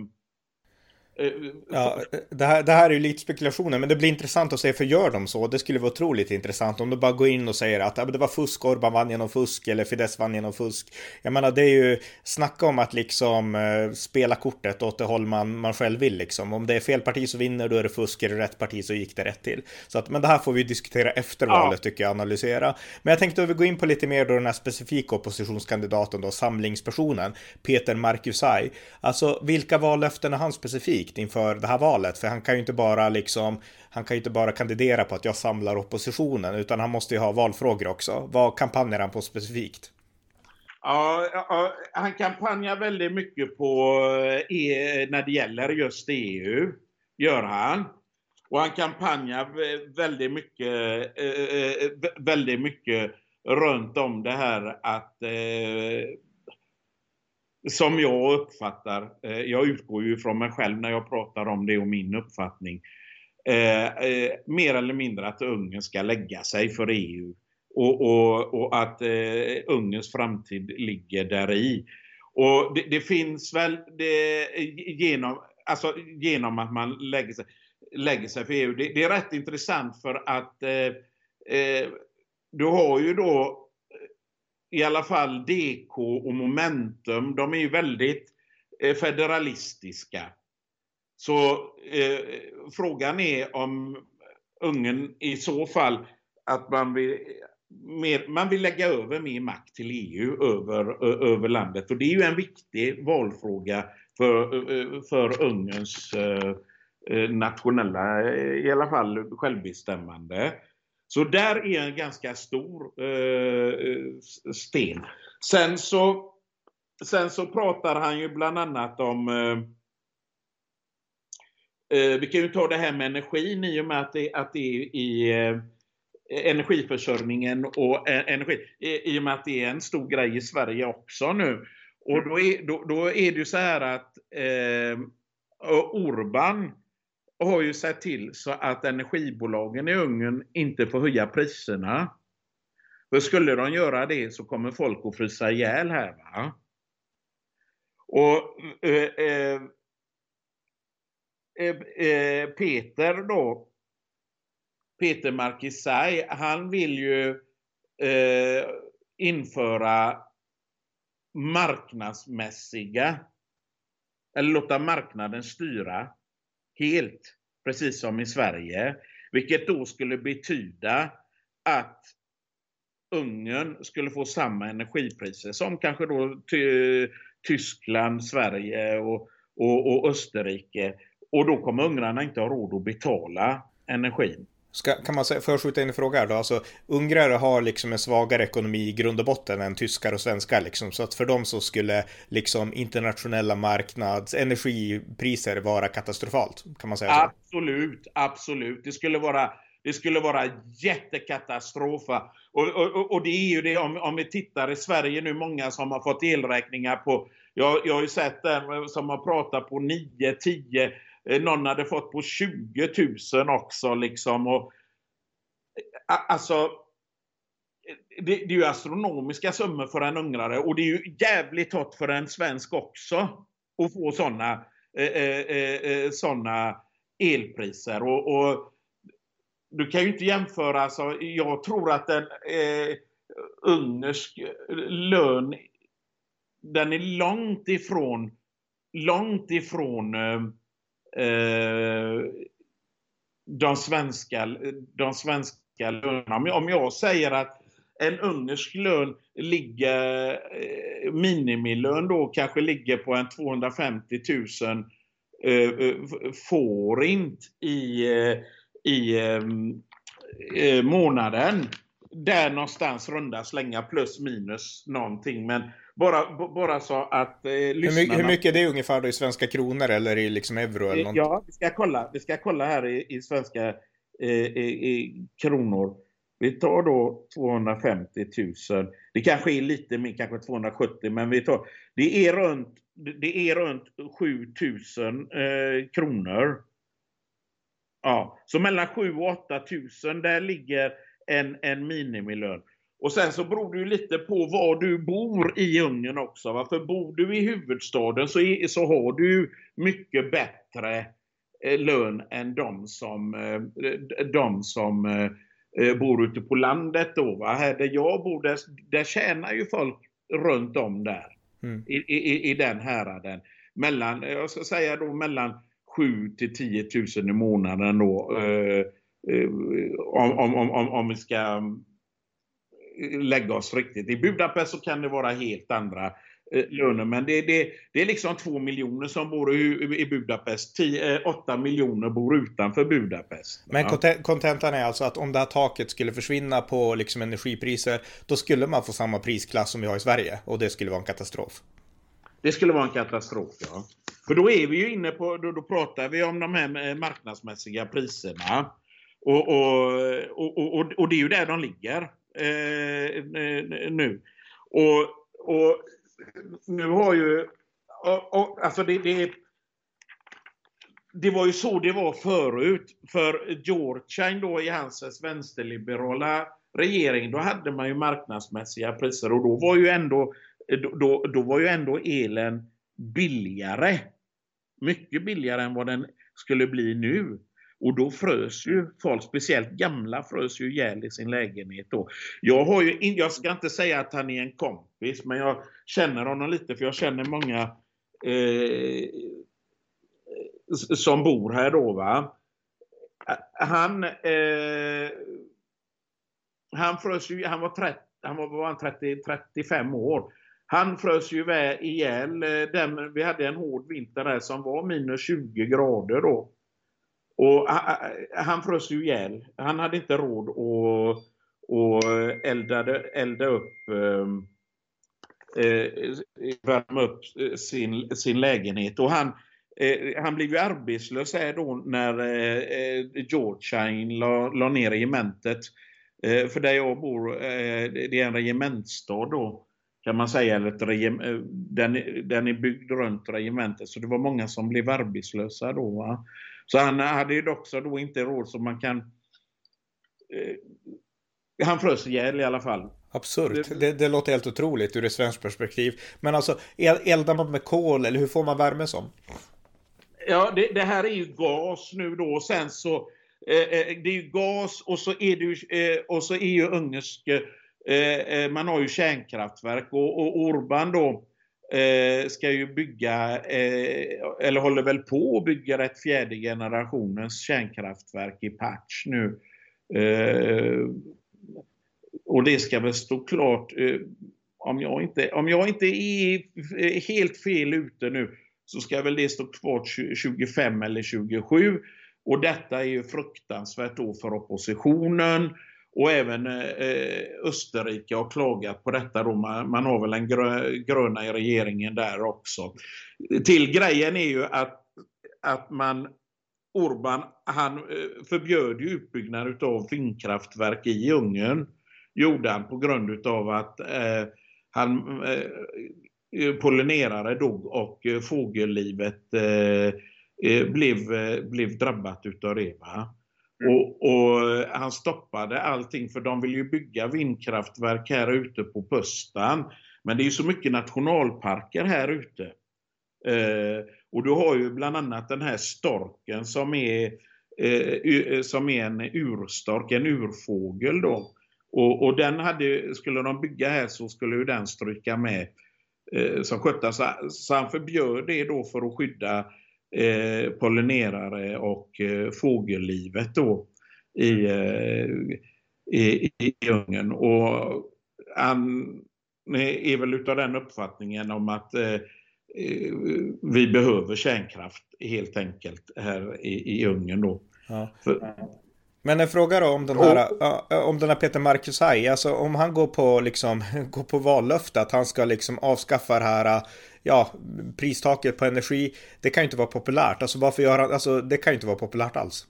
ja, det, här, det här är ju lite spekulationer, men det blir intressant att se, för gör de så? Det skulle vara otroligt intressant om de bara går in och säger att ja, det var fusk, Orban vann genom fusk, eller Fidesz vann genom fusk. Jag menar, det är ju, snacka om att liksom eh, spela kortet åt det håll man, man själv vill liksom. Om det är fel parti så vinner, då är det fusk, är det rätt parti så gick det rätt till. Så att, men det här får vi diskutera efter ja. valet, tycker jag, analysera. Men jag tänkte att vi går in på lite mer då den här specifika oppositionskandidaten då, samlingspersonen, Peter Markusai. Alltså, vilka vallöften är han specifikt? Specifikt inför det här valet. För han kan ju inte bara liksom, han kan ju inte bara kandidera på att jag samlar oppositionen, utan han måste ju ha valfrågor också. Vad kampanjar han på specifikt? Ja, ja, han kampanjar väldigt mycket på eh, e, när det gäller just EU, gör han. Och han kampanjar väldigt mycket, eh, eh, väldigt mycket runt om det här att som jag uppfattar, eh, jag utgår ju från mig själv när jag pratar om det och min uppfattning, eh, eh, mer eller mindre att Ungern ska lägga sig för EU och, och, och att eh, Ungerns framtid ligger där i. Och det, det finns väl det, genom, alltså, genom att man lägger sig, lägger sig för EU. Det, det är rätt intressant för att eh, eh du har ju då i alla fall DK och Momentum, de är ju väldigt eh, federalistiska. Så eh, frågan är om Ungern i så fall att man vill, mer, man vill lägga över mer makt till EU över, över landet. Och det är ju en viktig valfråga för, för Ungerns eh, eh, nationella, i alla fall självbestämmande. Så där är en ganska stor eh, eh, sten. Sen så, sen så pratar han ju bland annat om eh, eh, vi kan ju ta det här med energin i och med att det, att det är i eh, energiförsörjningen och eh, energi, i, i och med att det är en stor grej i Sverige också nu. Och då är, då, då är det ju så här att eh, och har ju sett till så att energibolagen i Ungern inte får höja priserna. För skulle de göra det så kommer folk att frysa ihjäl här. Va? Och eh, eh, eh, eh Peter då, Peter Markisaj, han vill ju eh, införa marknadsmässiga, eller låta marknaden styra helt, precis som i Sverige. Vilket då skulle betyda att Ungern skulle få samma energipriser som kanske då Tyskland, Sverige och, och, och Österrike. Och då kommer ungrarna inte ha råd att betala energin. Ska, kan man säga, får jag skjuta in en fråga här då? Alltså, ungrare har liksom en svagare ekonomi i grund och botten än tyskar och svenskar liksom. Så att för dem så skulle liksom internationella marknads energipriser vara katastrofalt. Kan man säga så? Absolut, absolut. Det skulle vara det skulle vara jättekatastrof. Och, och, och det är ju det om, om vi tittar i Sverige nu, många som har fått elräkningar på, jag, jag har ju sett där som har pratat på 9, 10, Eh, någon hade fått på 20 000 också liksom. Och, eh, alltså, eh, det, det, är ju astronomiska summor för en ungrare och det är ju jävligt hot för en svensk också att få sådana eh, eh, såna elpriser. Och, och du kan ju inte jämföra, alltså, jag tror att en eh, ungersk lön, den är långt ifrån, långt ifrån eh, de svenska, de svenska lönerna. Om jag, om jag säger att en ungersk lön ligger, eh, minimilön då kanske ligger på en 250 000 eh, eh får inte i eh, i ehm, eh, månaden. Där någonstans runda slänga plus minus någonting. Men bara, bara så att eh, lyssnarna... Hur mycket, hur mycket är det ungefär då i svenska kronor eller i liksom euro? Eller något? Ja, vi ska kolla, vi ska kolla här i, i svenska eh, i, kronor. Vi tar då 250 000. Det kanske är lite mer, kanske 270 men vi tar, det är runt, det är runt 7000 eh, kronor Ja, så mellan 7 och 8 tusen, där ligger en, en minimilön. Och sen så beror det ju lite på var du bor i Ungern också. Va? För bor du i huvudstaden så, är, så har du mycket bättre eh, lön än de som, eh, de som eh, bor ute på landet. Då, va? Här där jag bor, där, där tjänar ju folk runt om där. Mm. I, i, I den häraden. Mellan, jag ska säga då mellan 7 till 10 000 i månaden då. Eh, eh, om, om, om, om vi ska lägga oss riktigt. I Budapest så kan det vara helt andra löner. Men det, det, det är liksom 2 miljoner som bor i, i Budapest. 10, 8 miljoner bor utanför Budapest. Men kontentan är alltså att om det här taket skulle försvinna på liksom energipriser, då skulle man få samma prisklass som vi har i Sverige och det skulle vara en katastrof. Det skulle vara en katastrof, ja. För då är vi ju inne på, då, då pratar vi om de här eh, marknadsmässiga priserna. Och, och, och, och, och det är ju där de ligger Eh, eh, nu. Och, och nu har ju, och, och, alltså det, det, det var ju så det var förut. För Georgien då i hans vänsterliberala regering, då hade man ju marknadsmässiga priser och då var ju ändå, då, då, då var ju ändå elen billigare. Mycket billigare än vad den skulle bli nu. Och då frös ju folk, speciellt gamla, frös ju ihjäl i sin lägenhet då. Jag, har ju, jag ska inte säga att han är en kompis, men jag känner honom lite för jag känner många eh, som bor här då. va. Han, eh, han frös ju, han var, 30, han var, var han 30, 35 år. Han frös ju ihjäl. Eh, den, vi hade en hård vinter där som var minus 20 grader då. Och han frös ju ihjäl. Han hade inte råd att och eldade, elda upp ehm, eh, värma upp sin, sin lägenhet. Och han, eh, han blev ju arbetslös här då när eh, eh Georgetown la, la ner regementet. Eh, för där jag bor, eh, det är en regementsstad då kan man säga, eller ett eh, den, den är byggd runt regementet. Så det var många som blev arbetslösa då. Va? Så han hade ju också då inte råd så man kan... Eh, han frös ihjäl i alla fall. Absurt. Det, det, låter helt otroligt ur ett svenskt perspektiv. Men alltså, eldar man med kol eller hur får man värme som? Ja, det, det här är ju gas nu då. Sen så det är ju gas och så är det ju, och så är ju ungersk, man har ju kärnkraftverk och, och Orban då Eh, ska ju bygga, eh, eller håller väl på att bygga ett fjärde generationens kärnkraftverk i Patch nu. Eh, och det ska väl stå klart, om jag inte, om jag inte är helt fel ute nu, så ska väl det stå kvar 25 eller 27. Och detta är ju fruktansvärt då för oppositionen. Och även eh, Österrike har klagat på detta då. Man, man har väl en grö, gröna i regeringen där också. Till grejen är ju att, att man Orban, han eh, förbjöd ju utbyggnad av vindkraftverk i Ungern. Gjorde han på grund av att eh, han eh, Eh, pollinerare dog och eh, fågellivet eh, eh blev, eh, blev drabbat utav det. Va? Och, och, eh, han stoppade allting för de vill ju bygga vindkraftverk här ute på Pustan. Men det är ju så mycket nationalparker här ute. Eh, och du har ju bland annat den här storken som är, eh, eh, som är en urstork, en urfågel då. Och, och den hade, skulle de bygga här så skulle ju den stryka med eh, som skötta. Så, så han förbjöd det då för att skydda eh, pollinerare och eh, fågellivet då i, eh, i, i Ungern. Och han är väl utav den uppfattningen om att eh, vi behöver kärnkraft helt enkelt här i, i Ungern då. Ja. För, men en fråga då om den här, oh. om den här Peter Markusaj, alltså om han går på, liksom, går på vallöfte att han ska liksom avskaffa det här, ja, pristaket på energi, det kan ju inte vara populärt. Alltså varför gör han, alltså det kan ju inte vara populärt alls.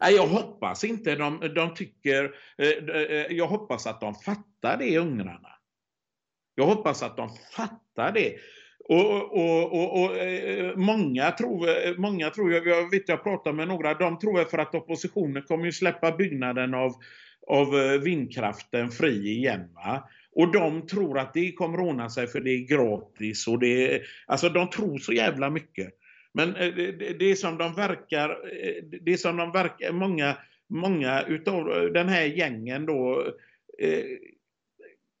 Nej, jag hoppas inte de, de tycker, eh, eh, jag hoppas att de fattar det ungrarna. Jag hoppas att de fattar det. Och, och, och, och, eh, många, tror, eh, många tror, jag, jag vet jag pratar med några, de tror för att oppositionen kommer ju släppa byggnaden av, av eh, vindkraften fri igen. Va? Och de tror att det kommer ordna sig för det är gratis och det alltså de tror så jävla mycket. Men det, det som de verkar, det som de verkar, många, många utav den här gängen då eh,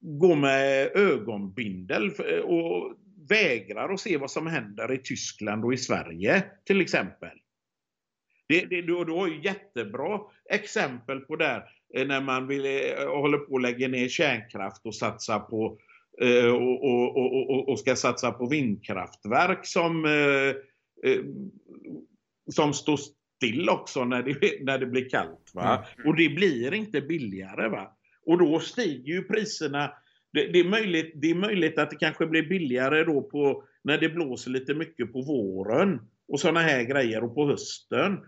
går med ögonbindel och vägrar att se vad som händer i Tyskland och i Sverige till exempel. Det, det, du, du har ju jättebra exempel på det eh, när man vill, eh, håller på att lägga ner kärnkraft och satsa på eh, och, och, och, och, ska satsa på vindkraftverk som, som står still också när det, när det blir kallt. Va? Mm. Och det blir inte billigare. Va? Och då stiger ju priserna det, det, är möjligt, det är möjligt att det kanske blir billigare då på, när det blåser lite mycket på våren och sådana här grejer och på hösten.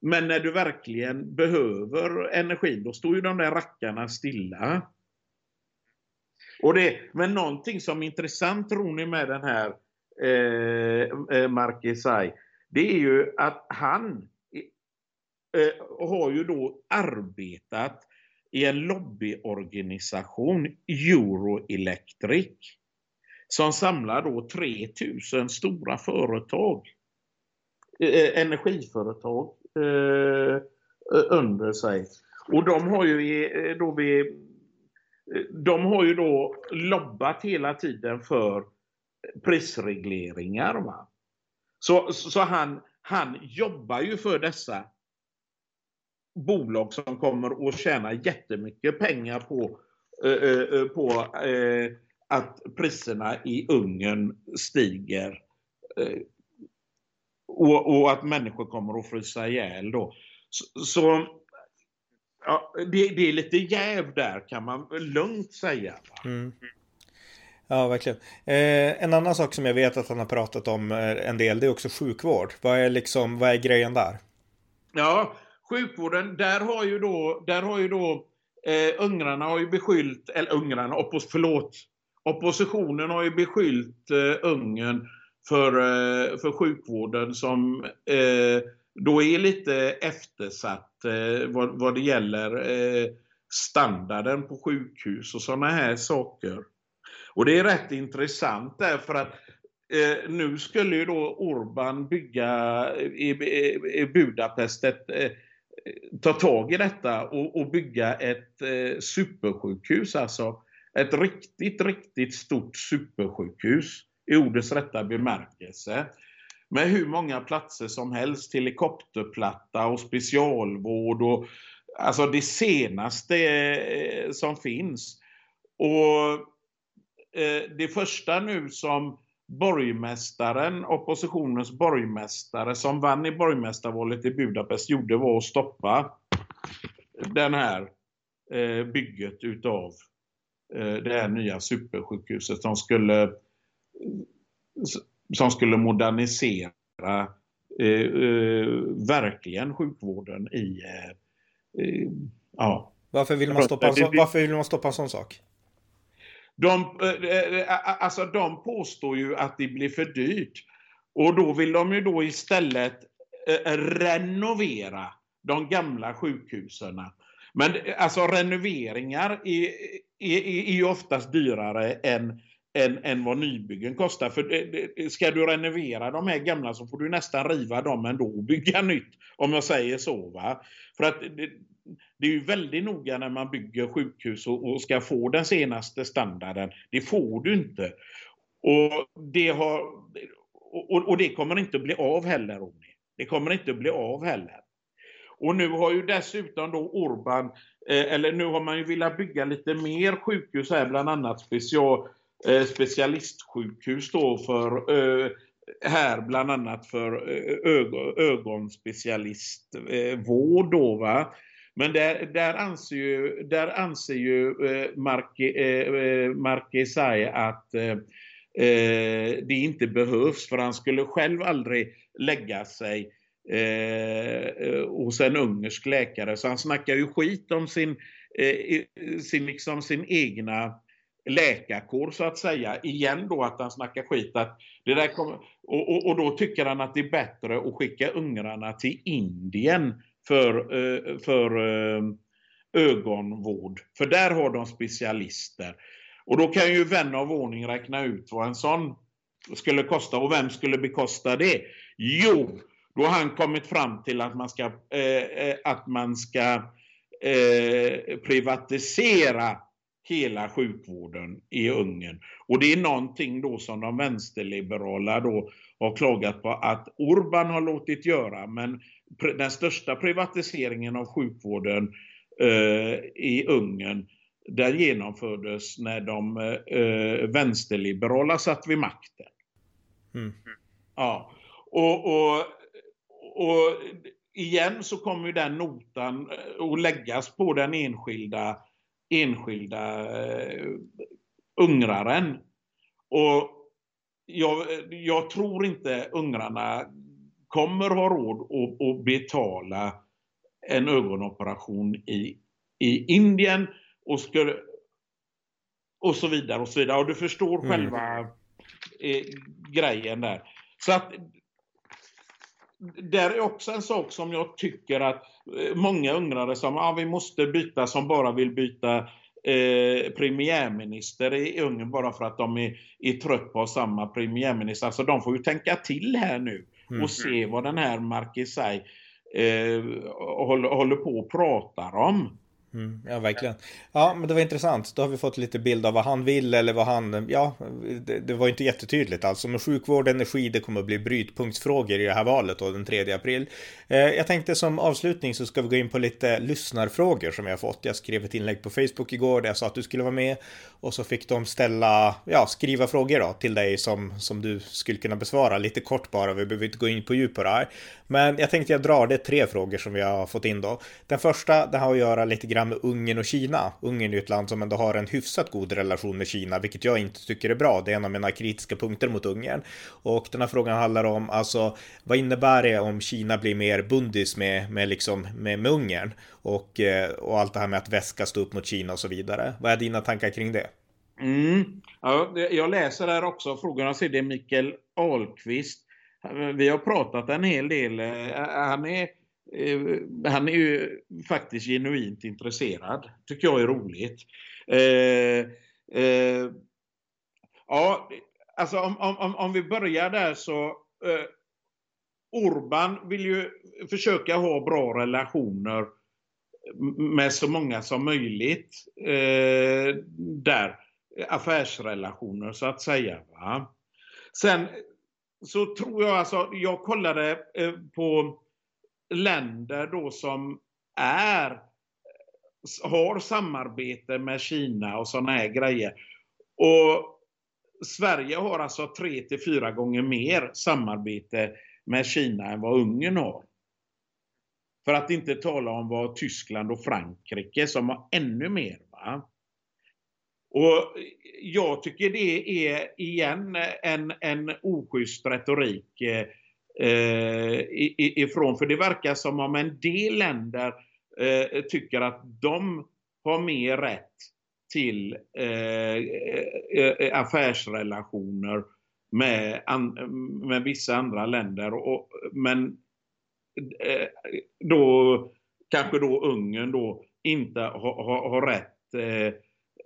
Men när du verkligen behöver energi, då står ju de där rackarna stilla. Och det, men någonting som är intressant tror ni med den här eh, eh det är ju att han eh, har ju då arbetat i en lobbyorganisation, Euroelectric, som samlar då 3000 stora företag, eh, eh energiföretag eh, under sig. Och de har ju eh, då vi, eh, de har ju då lobbat hela tiden för prisregleringar. Va? Så, så han, han jobbar ju för dessa bolag som kommer att tjäna jättemycket pengar på, eh, eh, på eh, att priserna i Ungern stiger. Och, och, att människor kommer att frysa ihjäl då. Så, så ja, det, det, är lite jäv där kan man lugnt säga. Mm. Ja, verkligen. Eh, en annan sak som jag vet att han har pratat om en del, det är också sjukvård. Vad är, liksom, vad är grejen där? Ja, sjukvården, där har ju då, där har ju då eh, ungrarna har ju beskyllt, eller ungrarna, oppos, förlåt, oppositionen har ju beskyllt eh, Ungern för, eh, för sjukvården som eh, då är lite eftersatt eh, vad, vad det gäller eh, standarden på sjukhus och sådana här saker. Och det är rätt intressant därför att eh, nu skulle ju då Orban bygga eh, i, i, i Budapest ett, eh, ta tag i detta och, och bygga ett eh, supersjukhus, alltså ett riktigt, riktigt stort supersjukhus i ordets rätta bemärkelse. Med hur många platser som helst, helikopterplatta och specialvård och alltså det senaste eh, som finns. Och eh, det första nu som borgmästaren, oppositionens borgmästare som vann i borgmästarvalet i Budapest gjorde var att stoppa den här eh, bygget utav det här nya supersjukhuset som skulle som skulle modernisera verkligen sjukvården i ja. Varför vill man stoppa en, så, varför vill man stoppa en sån sak? De, eh, eh, eh, alltså de påstår ju att det blir för dyrt. Och då vill de ju då istället renovera de gamla sjukhusen. Men alltså renoveringar är, är, är oftast dyrare än, än, än vad nybyggen kostar. För ska du renovera de här gamla så får du nästan riva dem ändå och bygga nytt. Om jag säger så. Va? För att det är ju väldigt noga när man bygger sjukhus och, och ska få den senaste standarden. Det får du inte. Och det, har, och, och det kommer inte att bli av heller, Ronny. Det kommer inte att bli av heller. Och nu har ju dessutom då Orban, eh, eller nu har man ju velat bygga lite mer sjukhus här, bland annat special, eh, specialistsjukhus då för eh, här bland annat för eh, ögon, ögonspecialistvård eh, då va. Men där, där anser ju, där anser ju eh, Marquesai eh, eh att eh, eh, det inte behövs för han skulle själv aldrig lägga sig eh, eh hos en ungersk läkare. Så han snackar ju skit om sin, eh, sin, liksom sin egna läkarkår så att säga. Igen då att han snackar skit. Att det där kommer, och, och, och, då tycker han att det är bättre att skicka ungrarna till Indien för, eh, för eh, ögonvård. För där har de specialister. Och då kan ju vän av ordning räkna ut vad en sån skulle kosta. Och vem skulle bekosta det? Jo, då har han kommit fram till att man ska, eh, eh att man ska eh, privatisera hela sjukvården i Ungern. Och det är någonting då som de vänsterliberala då har klagat på att Orban har låtit göra. Men den största privatiseringen av sjukvården eh, i Ungern där genomfördes när de eh, vänsterliberala satt vid makten. Mm. Ja, och, och, och igen så kommer den notan eh, att läggas på den enskilda, enskilda eh, ungraren. Och jag, jag tror inte ungrarna kommer ha råd att, att betala en ögonoperation i, i Indien och, skulle, och så vidare och så vidare. Och du förstår mm. själva eh, grejen där. Så att där är också en sak som jag tycker att eh, många ungrare som ah, vi måste byta, som bara vill byta eh, premiärminister i Ungern bara för att de är, är trött på samma premiärminister. Alltså de får ju tänka till här nu mm. och se vad den här Marquesai eh, håller, håller på och pratar om. Mm, ja, verkligen. Ja, men det var intressant. Då har vi fått lite bild av vad han vill eller vad han... Ja, det, det var inte jättetydligt alltså. Men sjukvård, energi, det kommer att bli brytpunktsfrågor i det här valet då, den 3 april. Eh, jag tänkte som avslutning så ska vi gå in på lite lyssnarfrågor som jag har fått. Jag skrev ett inlägg på Facebook igår där jag sa att du skulle vara med och så fick de ställa, ja, skriva frågor då till dig som, som du skulle kunna besvara lite kort bara. Vi behöver inte gå in på djup på det här. Men jag tänkte jag drar det tre frågor som vi har fått in då. Den första, det har att göra lite grann med Ungern och Kina. Ungern är ju ett land som ändå har en hyfsat god relation med Kina, vilket jag inte tycker är bra. Det är en av mina kritiska punkter mot Ungern. Och den här frågan handlar om, alltså, vad innebär det om Kina blir mer bundis med, med, liksom, med, med Ungern? Och, eh, och allt det här med att väska stå upp mot Kina och så vidare. Vad är dina tankar kring det? Mm. Ja, jag läser här också frågorna, ser det är Mikael Ahlqvist. Vi har pratat en hel del. Eh, Han är, Eh, han är ju faktiskt genuint intresserad. tycker jag är roligt. Eh, eh, ja, alltså om, om, om vi börjar där så eh, Orban vill ju försöka ha bra relationer med så många som möjligt eh, där. Affärsrelationer så att säga. Va? Sen så tror jag alltså, jag kollade eh, på länder då som är har samarbete med Kina och sådana här grejer. Och Sverige har alltså tre till fyra gånger mer samarbete med Kina än vad Ungern har. För att inte tala om vad Tyskland och Frankrike som har ännu mer. Va? Och jag tycker det är igen en, en oschysst retorik eh, Eh, ifrån, för det verkar som om en del länder eh, tycker att de har mer rätt till eh, eh, eh affärsrelationer med, med vissa andra länder. Och, men eh, då kanske då Ungern då inte har, har, har rätt eh,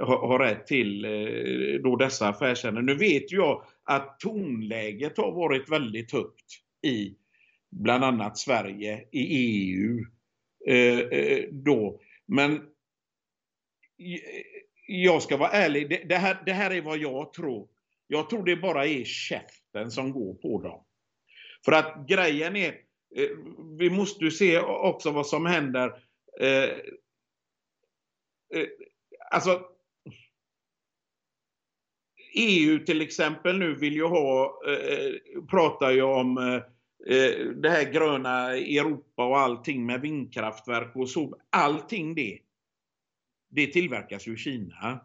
har, rätt till eh, då dessa affärsämnen. Nu vet jag att tonläget har varit väldigt högt i bland annat Sverige, i EU eh, eh, då. Men jag ska vara ärlig, det, det, här, det här är vad jag tror. Jag tror det bara är käften som går på dem. För att grejen är, eh, vi måste ju se också vad som händer. Eh, eh, alltså, EU till exempel nu vill ju ha, eh, pratar ju om eh, eh det här gröna Europa och allting med vindkraftverk och så. Allting det, det tillverkas ju i Kina.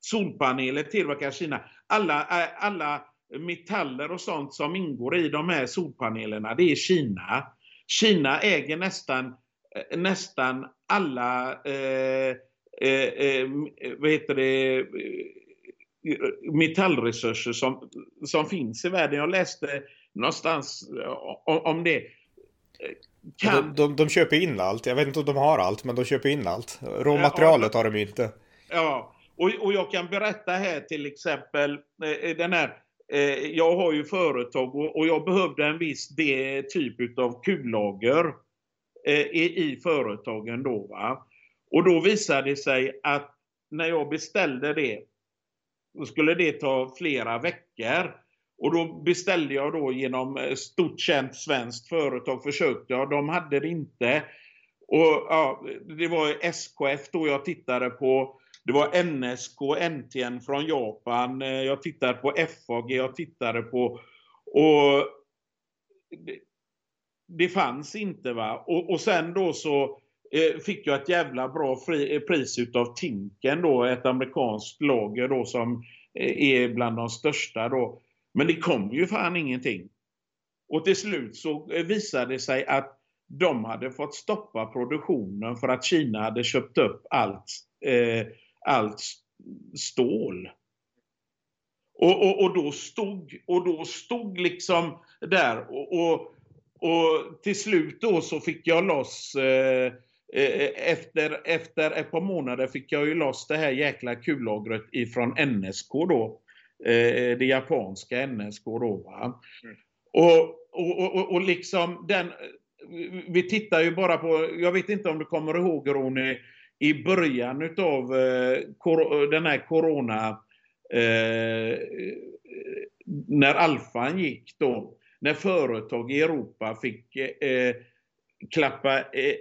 Solpaneler tillverkas i Kina. Alla, eh, alla metaller och sånt som ingår i de här solpanelerna, det är Kina. Kina äger nästan, eh, nästan alla eh, eh, eh vad heter det, eh, metallresurser som, som finns i världen. Jag läste någonstans om, om det. Kan... De, de, de, köper in allt. Jag vet inte om de har allt, men de köper in allt. Råmaterialet ja, har de inte. Ja, och, och jag kan berätta här till exempel eh, den här jag har ju företag och, jag behövde en viss typ av kullager i företagen då. Va? Och då visade det sig att när jag beställde det, då skulle det ta flera veckor. Och då beställde jag då genom eh, stort känt svenskt företag, försökte jag, de hade det inte. Och ja, Det var SKF då jag tittade på, det var NSK, NTN från Japan, eh, jag tittade på FAG, jag tittade på och det, det fanns inte va. Och, och sen då så Eh, fick jag ett jävla bra fri, eh, pris utav Tinken då, ett amerikanskt lager då som eh, är bland de största då. Men det kom ju fan ingenting. Och till slut så visade det sig att de hade fått stoppa produktionen för att Kina hade köpt upp allt, eh, allt stål. Och, och, och, då stod, och då stod liksom där och, och, och till slut då så fick jag loss Eh, efter, efter ett par månader fick jag ju loss det här jäkla kullagret ifrån NSK då. Eh, det japanska NSK då. Mm. Och, och, och, och liksom den, vi tittar ju bara på, jag vet inte om du kommer ihåg Ronny, i början utav eh, den här corona, eh, när alfan gick då, när företag i Europa fick eh, klappa, eh,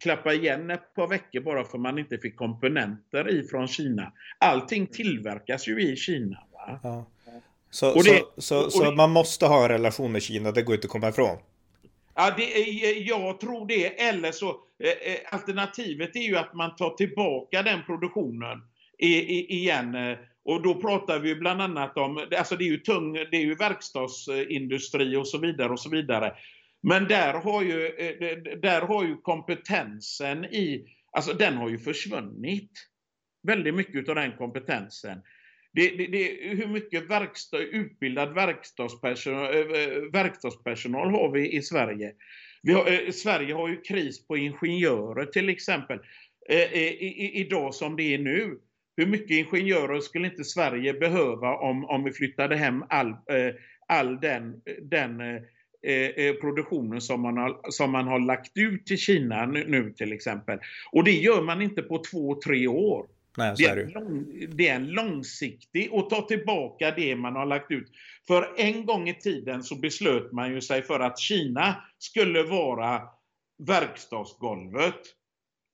klappa igen ett par veckor bara för man inte fick komponenter ifrån Kina. Allting tillverkas ju i Kina. Ja. Så, det, så, så, så det, man måste ha en relation med Kina, det går inte att komma ifrån? Ja, det, jag tror det. Eller så, eh, eh, alternativet är ju att man tar tillbaka den produktionen i, i, igen. Och då pratar vi bland annat om, alltså det är ju tung, det är ju verkstadsindustri och så vidare och så vidare. Men där har ju, eh, där har ju kompetensen i, alltså den har ju försvunnit. Väldigt mycket av den kompetensen. Det, det, det, hur mycket verkstad, utbildad verkstadspersonal, eh, verkstadspersonal har vi i Sverige? Vi har, eh, Sverige har ju kris på ingenjörer till exempel. Eh, i, idag som det är nu. Hur mycket ingenjörer skulle inte Sverige behöva om, om vi flyttade hem all, eh, all den, den eh, eh, produktionen som man, har, som man har lagt ut till Kina nu, nu till exempel. Och det gör man inte på två, tre år. Nej, det, är en lång, det är en långsiktig och ta tillbaka det man har lagt ut. För en gång i tiden så beslöt man ju sig för att Kina skulle vara verkstadsgolvet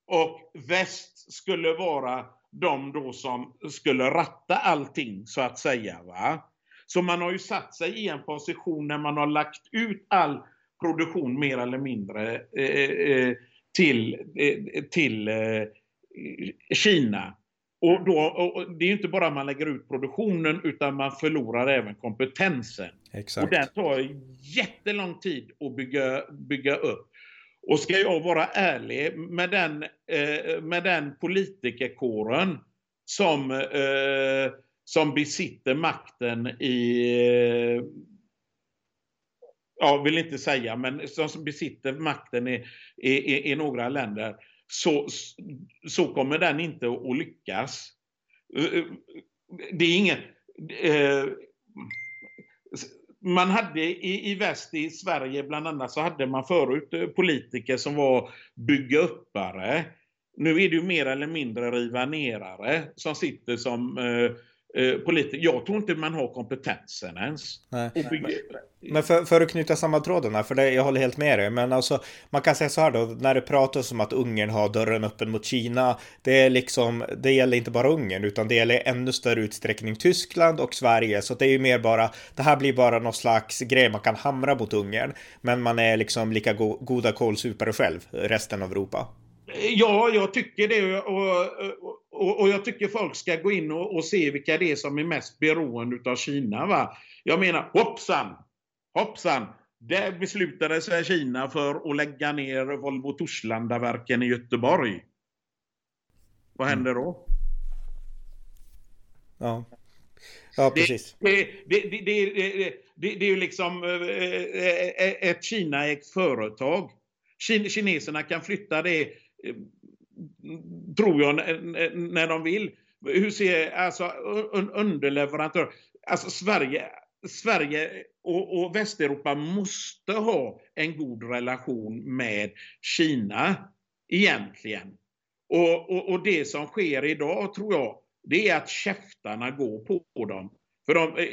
och väst skulle vara de då som skulle ratta allting så att säga. Va? Så man har ju satt sig i en position när man har lagt ut all produktion mer eller mindre eh, eh, till, eh, till eh, Kina. Och, då, och det är inte bara man lägger ut produktionen utan man förlorar även kompetensen. Exakt. Och den tar jättelång tid att bygga, bygga upp. Och ska jag vara ärlig, med den, eh, med den politikerkåren som, eh, som besitter makten i, jag vill inte säga, men som besitter makten i, i, i några länder, så, så kommer den inte att lyckas. Det är inget... Eh, man hade i, i väst, i Sverige bland annat, så hade man förut eh, politiker som var bygga uppare. Nu är det ju mer eller mindre riva nerare som sitter som Eh, politiker. Jag tror inte man har kompetensen ens. Men för, för, att knyta samman tråden här, för det, jag håller helt med dig, men alltså man kan säga så här då, när det pratas om att Ungern har dörren öppen mot Kina, det är liksom, det gäller inte bara Ungern, utan det gäller ännu större utsträckning Tyskland och Sverige, så det är ju mer bara, det här blir bara någon slags grej man kan hamra mot Ungern, men man är liksom lika go goda kålsupare själv, resten av Europa. Ja, jag tycker det. Och, och, och jag tycker folk ska gå in och, och, se vilka det är som är mest beroende av Kina. Va? Jag menar, hoppsan! Hoppsan! Där beslutade sig Kina för att lägga ner Volvo Torslandaverken i Göteborg. Vad mm. händer då? Ja, ja precis. Det, det, det, det, det är ju liksom ett Kina-ägt företag. Kineserna kan flytta det Eh, tror jag, när de vill. Hur ser, alltså underleverantör, alltså Sverige, Sverige och, och, Västeuropa måste ha en god relation med Kina egentligen. Och, och, och, det som sker idag tror jag, det är att käftarna går på dem. För de, eh,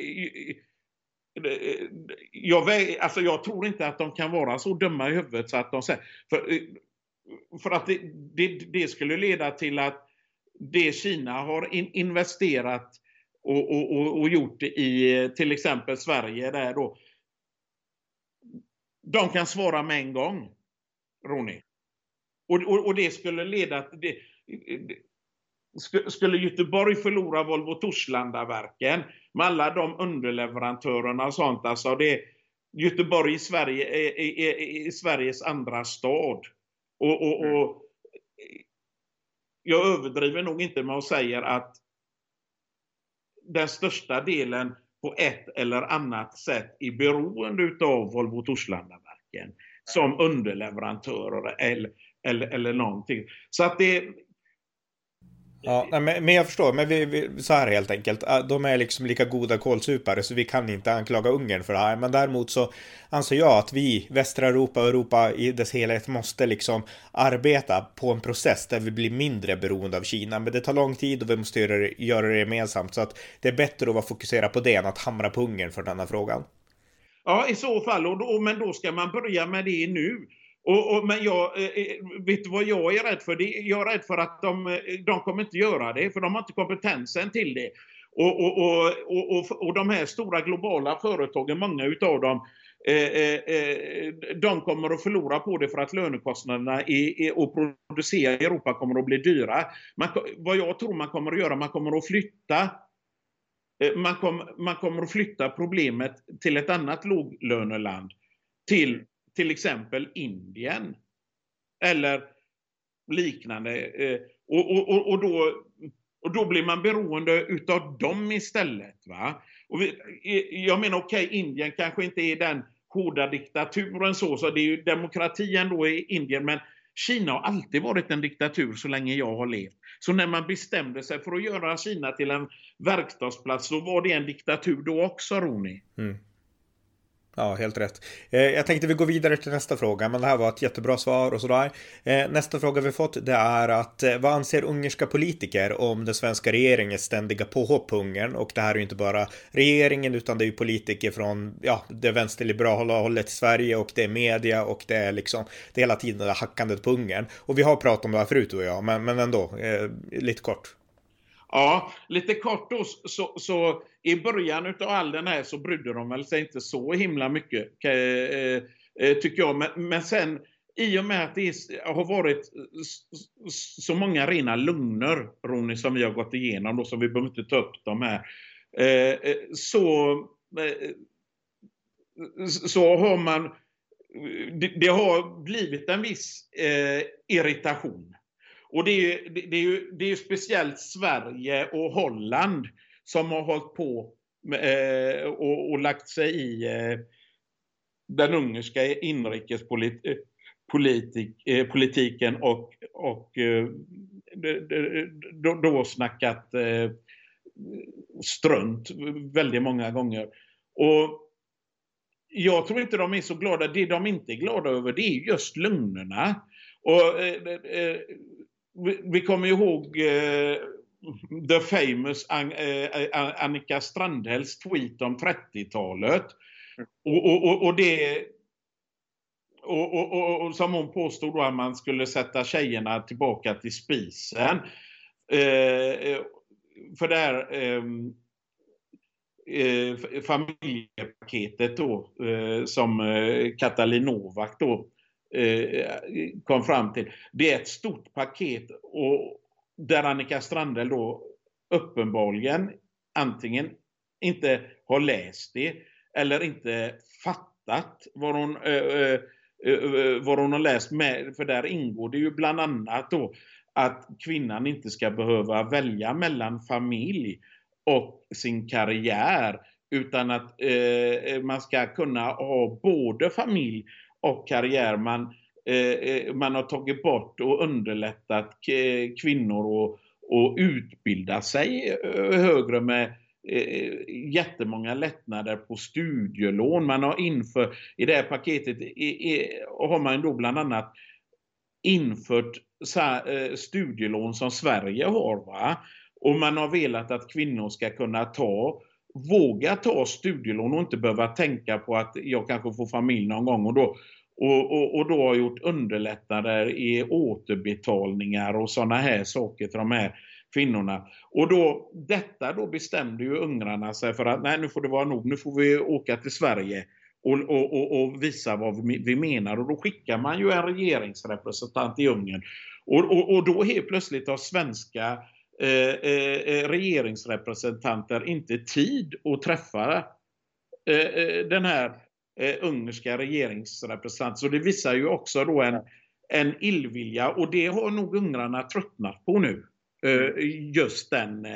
eh, jag, alltså jag tror inte att de kan vara så dumma i huvudet så att de säger, för för att det, det, det, skulle leda till att det Kina har in, investerat och, och, och, gjort i till exempel Sverige där då. De kan svara med en gång, Ronny. Och, och, och det skulle leda till... Det, skulle Göteborg förlora Volvo Torslandaverken med alla de underleverantörerna och sånt, alltså det, Göteborg i Sverige är, är, är, är Sveriges andra stad. Och, och, mm. och, jag överdriver nog inte med att säga att den största delen på ett eller annat sätt är beroende av Volvo Torslandaverken som underleverantörer eller, eller, eller någonting. Så att det, Ja, men, men jag förstår, men vi, vi, så här helt enkelt. Äh, de är liksom lika goda kolsupare så vi kan inte anklaga Ungern för det här. Men däremot så anser jag att vi, västra Europa och Europa i dess helhet måste liksom arbeta på en process där vi blir mindre beroende av Kina. Men det tar lång tid och vi måste göra det, göra det gemensamt. Så att det är bättre att vara fokuserad på det än att hamra på Ungern för denna frågan. Ja, i så fall. Och då, men då ska man börja med det nu. Och, och, men jag, eh, eh, vet du vad jag är rädd för? jag är rädd för att de, eh, de kommer inte göra det, för de har inte kompetensen till det. Och, och, och, och, och de här stora globala företagen, många utav dem, eh, de kommer att förlora på det för att lönekostnaderna i, producera i Europa kommer att bli dyra. Man, vad jag tror man kommer att göra, man kommer att flytta man, kom, man kommer att flytta problemet till ett annat låglöneland. Till till exempel Indien. Eller liknande. Eh, och, och, och, då, och då blir man beroende utav dem istället. Va? Och vi, eh, jag menar okej, okay, Indien kanske inte är den hårda diktaturen så, så det är ju demokrati ändå i Indien, men Kina har alltid varit en diktatur så länge jag har levt. Så när man bestämde sig för att göra Kina till en verkstadsplats så var det en diktatur då också, Roni. Mm. Ja, helt rätt. Eh, jag tänkte vi går vidare till nästa fråga, men det här var ett jättebra svar och sådär. Eh, nästa fråga vi fått det är att eh, vad anser ungerska politiker om den svenska regeringens ständiga påhopp på Ungern? Och det här är ju inte bara regeringen utan det är ju politiker från ja, det vänsterliberala hållet i Sverige och det är media och det är liksom det är hela tiden det hackandet på Ungern. Och vi har pratat om det här förut du och jag, men, men ändå, lite kort. Ja, lite kort då så, så i början av all den här så brydde de väl sig inte så himla mycket, eh, eh, tycker jag. Men, men sen i och med att det har varit så många rena lögner Ronny, som vi har gått igenom, då, så vi behöver inte ta upp dem här, eh, så, så har man det, det har blivit en viss irritation. Och det är, ju, det är ju det är speciellt Sverige och Holland som har hållit på eh, och, och, lagt sig i eh, den ungerska inrikespolitiken eh, eh och, och eh, då, då snackat eh, strunt väldigt många gånger. Och jag tror inte de är så glada. Det de inte är glada över det är just lögnerna. Och, eh, eh, eh vi, vi kommer ihåg eh, the famous eh, eh, An eh, Annika Strandhälls tweet om 30-talet. Och, Och, och, och, det och, och, och, som hon påstod då att man skulle sätta tjejerna tillbaka till spisen. Eh, eh för det här ehm, eh, familjepaketet då eh, som Katalin Novak då Eh, kom fram till. Det är ett stort paket och där Annika Strandhäll då uppenbarligen antingen inte har läst det eller inte fattat vad hon, äh, äh, vad hon har läst med. För där ingår det ju bland annat då att kvinnan inte ska behöva välja mellan familj och sin karriär utan att eh, man ska kunna ha både familj och karriär. Man, eh, eh, man har tagit bort och underlättat eh, kvinnor att och utbilda sig eh, högre med eh, jättemånga lättnader på studielån. Man har infört, i det här paketet har man då bland annat infört studielån som Sverige har. Va? Och man har velat att kvinnor ska kunna ta våga ta studielån och inte behöva tänka på att jag kanske får familj någon gång och då, och, och, och då har gjort underlättnader i återbetalningar och sådana här saker till de här kvinnorna. Och då, detta då bestämde ju ungrarna sig för att nej nu får det vara nog, nu får vi åka till Sverige och, och, och, visa vad vi, vi menar. Och då skickar man ju en regeringsrepresentant i Ungern. Och, och, då helt plötsligt har svenska eh, Eh, eh, eh, regeringsrepresentanter inte tid att träffa den här ungerska regeringsrepresentanten. Så det visar ju också då en, en illvilja och det har nog ungrarna tröttnat på nu. Just den,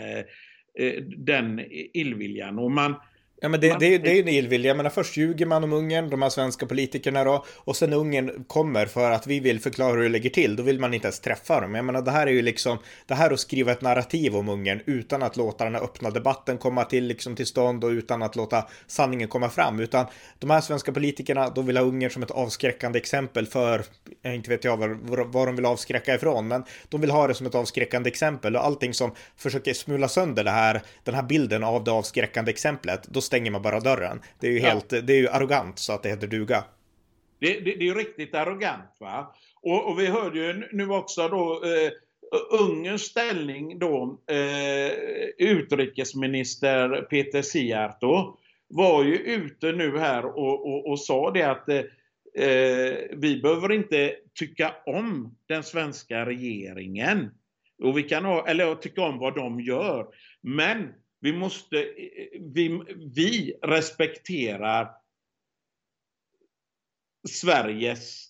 den illviljan. Och man, Ja, men det, det, det är ju en illvilja. Jag menar, först ljuger man om Ungern, de här svenska politikerna då, och sen Ungern kommer för att vi vill förklara hur det ligger till, då vill man inte ens träffa dem. Jag menar, det här är ju liksom, det här att skriva ett narrativ om Ungern utan att låta den här öppna debatten komma till, liksom till stånd och utan att låta sanningen komma fram, utan de här svenska politikerna, de vill ha Ungern som ett avskräckande exempel för, jag inte vet jag vad, vad de vill avskräcka ifrån, men de vill ha det som ett avskräckande exempel och allting som försöker smula sönder det här, den här bilden av det avskräckande exemplet, då stänger man bara dörren. Det är ju helt, ja. det är ju arrogant så att det heter duga. Det, det, det är ju riktigt arrogant va. Och, och, vi hörde ju nu också då eh, Ungerns ställning då, eh, utrikesminister Peter Siarto var ju ute nu här och, och, och sa det att eh, vi behöver inte tycka om den svenska regeringen. Och vi kan ha, eller tycka om vad de gör. Men vi måste, vi, vi respekterar Sveriges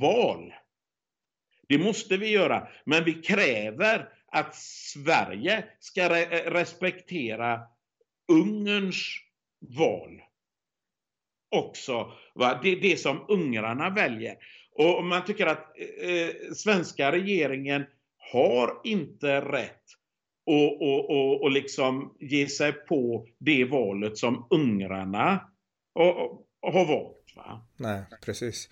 val. Det måste vi göra. Men vi kräver att Sverige ska re respektera Ungerns val. Också. Va? Det är det som ungrarna väljer. Och man tycker att eh, svenska regeringen har inte rätt och, och, och, och liksom ge sig på det valet som ungrarna har valt. Va? Nej, precis.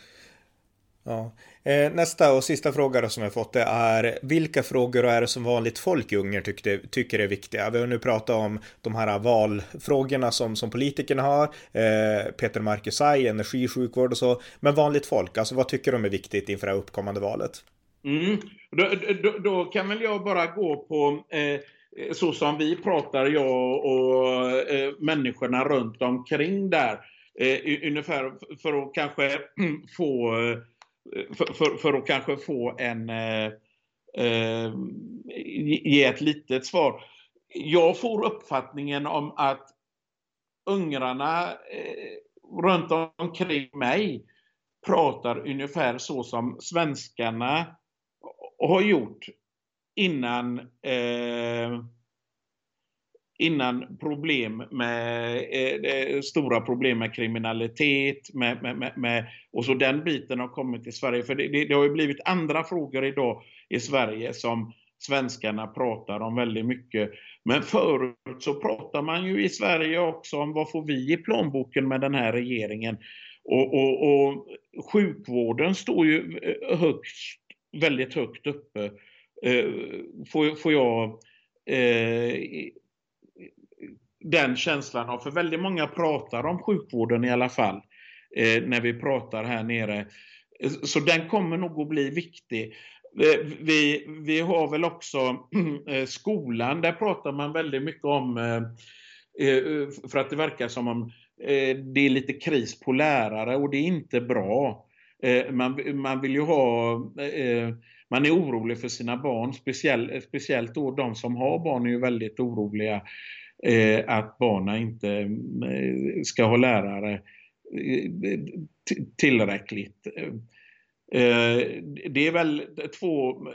Ja. Eh, nästa och sista fråga som jag fått det är vilka frågor är det som vanligt folk i Ungern tycker, tycker är viktiga? Vi har nu pratat om de här valfrågorna som, som politikerna har, eh, Peter Markusaj, energi, sjukvård och så. Men vanligt folk, alltså vad tycker de är viktigt inför det här uppkommande valet? Mm. Då, då, då, kan väl jag bara gå på eh, så som vi pratar, jag och eh, människorna runt omkring där. Eh, ungefär för att kanske mm, få eh, för, för, för, att kanske få en eh, eh, ge ett litet svar. Jag får uppfattningen om att ungrarna eh, runt omkring mig pratar ungefär så som svenskarna och har gjort innan eh, innan problem med eh, eh, stora problem med kriminalitet med, med, med, med, och så den biten har kommit till Sverige. För det, det, det har ju blivit andra frågor idag i Sverige som svenskarna pratar om väldigt mycket. Men förut så pratar man ju i Sverige också om vad får vi i plånboken med den här regeringen. Och, och, och sjukvården står ju eh, högst, väldigt högt uppe. Eh, får, får jag eh, den känslan av, för väldigt många pratar om sjukvården i alla fall, eh, när vi pratar här nere. Så den kommer nog att bli viktig. Eh, vi, vi har väl också eh, skolan, där pratar man väldigt mycket om, eh, för att det verkar som om det är lite kris på lärare och det är inte bra. Eh, man, man vill ju ha eh, man är orolig för sina barn, speciellt, speciellt då de som har barn är ju väldigt oroliga eh, att barnen inte eh, ska ha lärare eh, tillräckligt. Eh, det är väl två,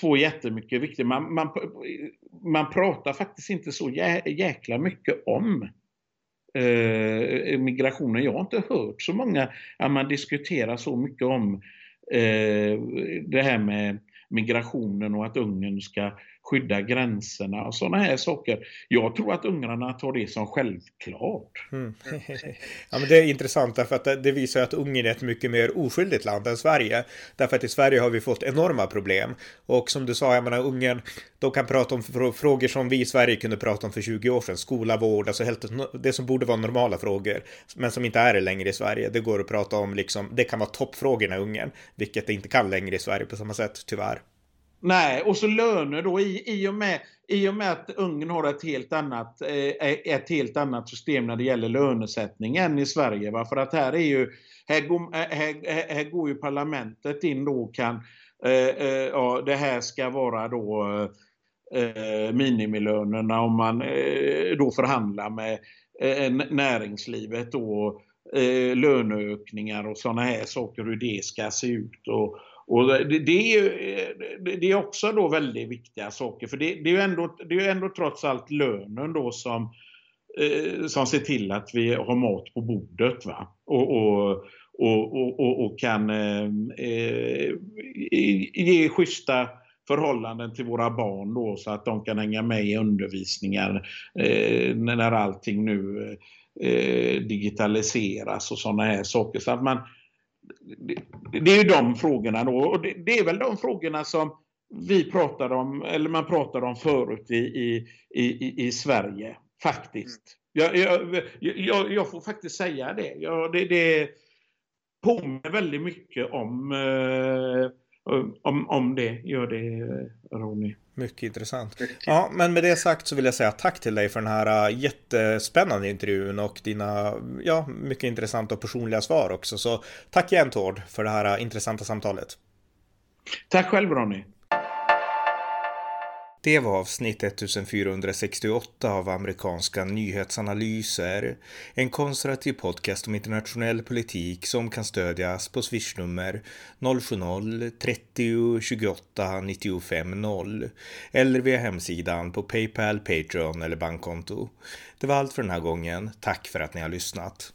två jättemycket viktiga. Man, man, man pratar faktiskt inte så jäkla mycket om eh, migrationen. Jag har inte hört så många att man diskuterar så mycket om eh, det här med migrationen och att Ungern ska skydda gränserna och sådana här saker. Jag tror att ungrarna tar det som självklart. Mm. ja, men det är intressant därför att det visar att Ungern är ett mycket mer oskyldigt land än Sverige. Därför att i Sverige har vi fått enorma problem. Och som du sa, jag menar Ungern, de kan prata om frågor som vi i Sverige kunde prata om för 20 år sedan. Skola, vård, alltså helt, det som borde vara normala frågor. Men som inte är det längre i Sverige. Det går att prata om liksom, det kan vara toppfrågorna i Ungern. Vilket det inte kan längre i Sverige på samma sätt, tyvärr. Nej, och så löner då i, i, och med, i och med att Ungern har ett helt, annat, eh, eh ett helt annat system när det gäller lönesättning än i Sverige. Va? För att här är ju, här går, eh, här, här går ju parlamentet in då och kan, eh, eh, ja det här ska vara då eh, minimilönerna om man eh, då förhandlar med eh, näringslivet då, eh, löneökningar och sådana här saker, hur det ska se ut. Och, och det, det, är, eh, det är också då väldigt viktiga saker, för det, det är ju ändå, det är ändå trots allt lönen då som, eh, som ser till att vi har mat på bordet. Va? Och, och, och, och, och kan eh, eh ge schyssta förhållanden till våra barn då så att de kan hänga med i undervisningar eh, när allting nu eh, digitaliseras och sådana här saker. Så att man, det, är ju de frågorna då. Och det, det, är väl de frågorna som vi pratade om, eller man pratade om förut i, i, i, i Sverige, faktiskt. Jag, jag, jag, jag, får faktiskt säga det. Jag, det, det påminner väldigt mycket om, eh, om, om det, gör det, Ronny. Mycket intressant. Ja, men med det sagt så vill jag säga tack till dig för den här äh, jättespännande intervjun och dina, ja, mycket intressanta och personliga svar också. Så tack igen Tord för det här äh, intressanta samtalet. Tack själv Ronny. Det var avsnitt 1468 av amerikanska nyhetsanalyser. En konservativ podcast om internationell politik som kan stödjas på swishnummer 070-30 28 95 0 eller via hemsidan på Paypal, Patreon eller bankkonto. Det var allt för den här gången. Tack för att ni har lyssnat.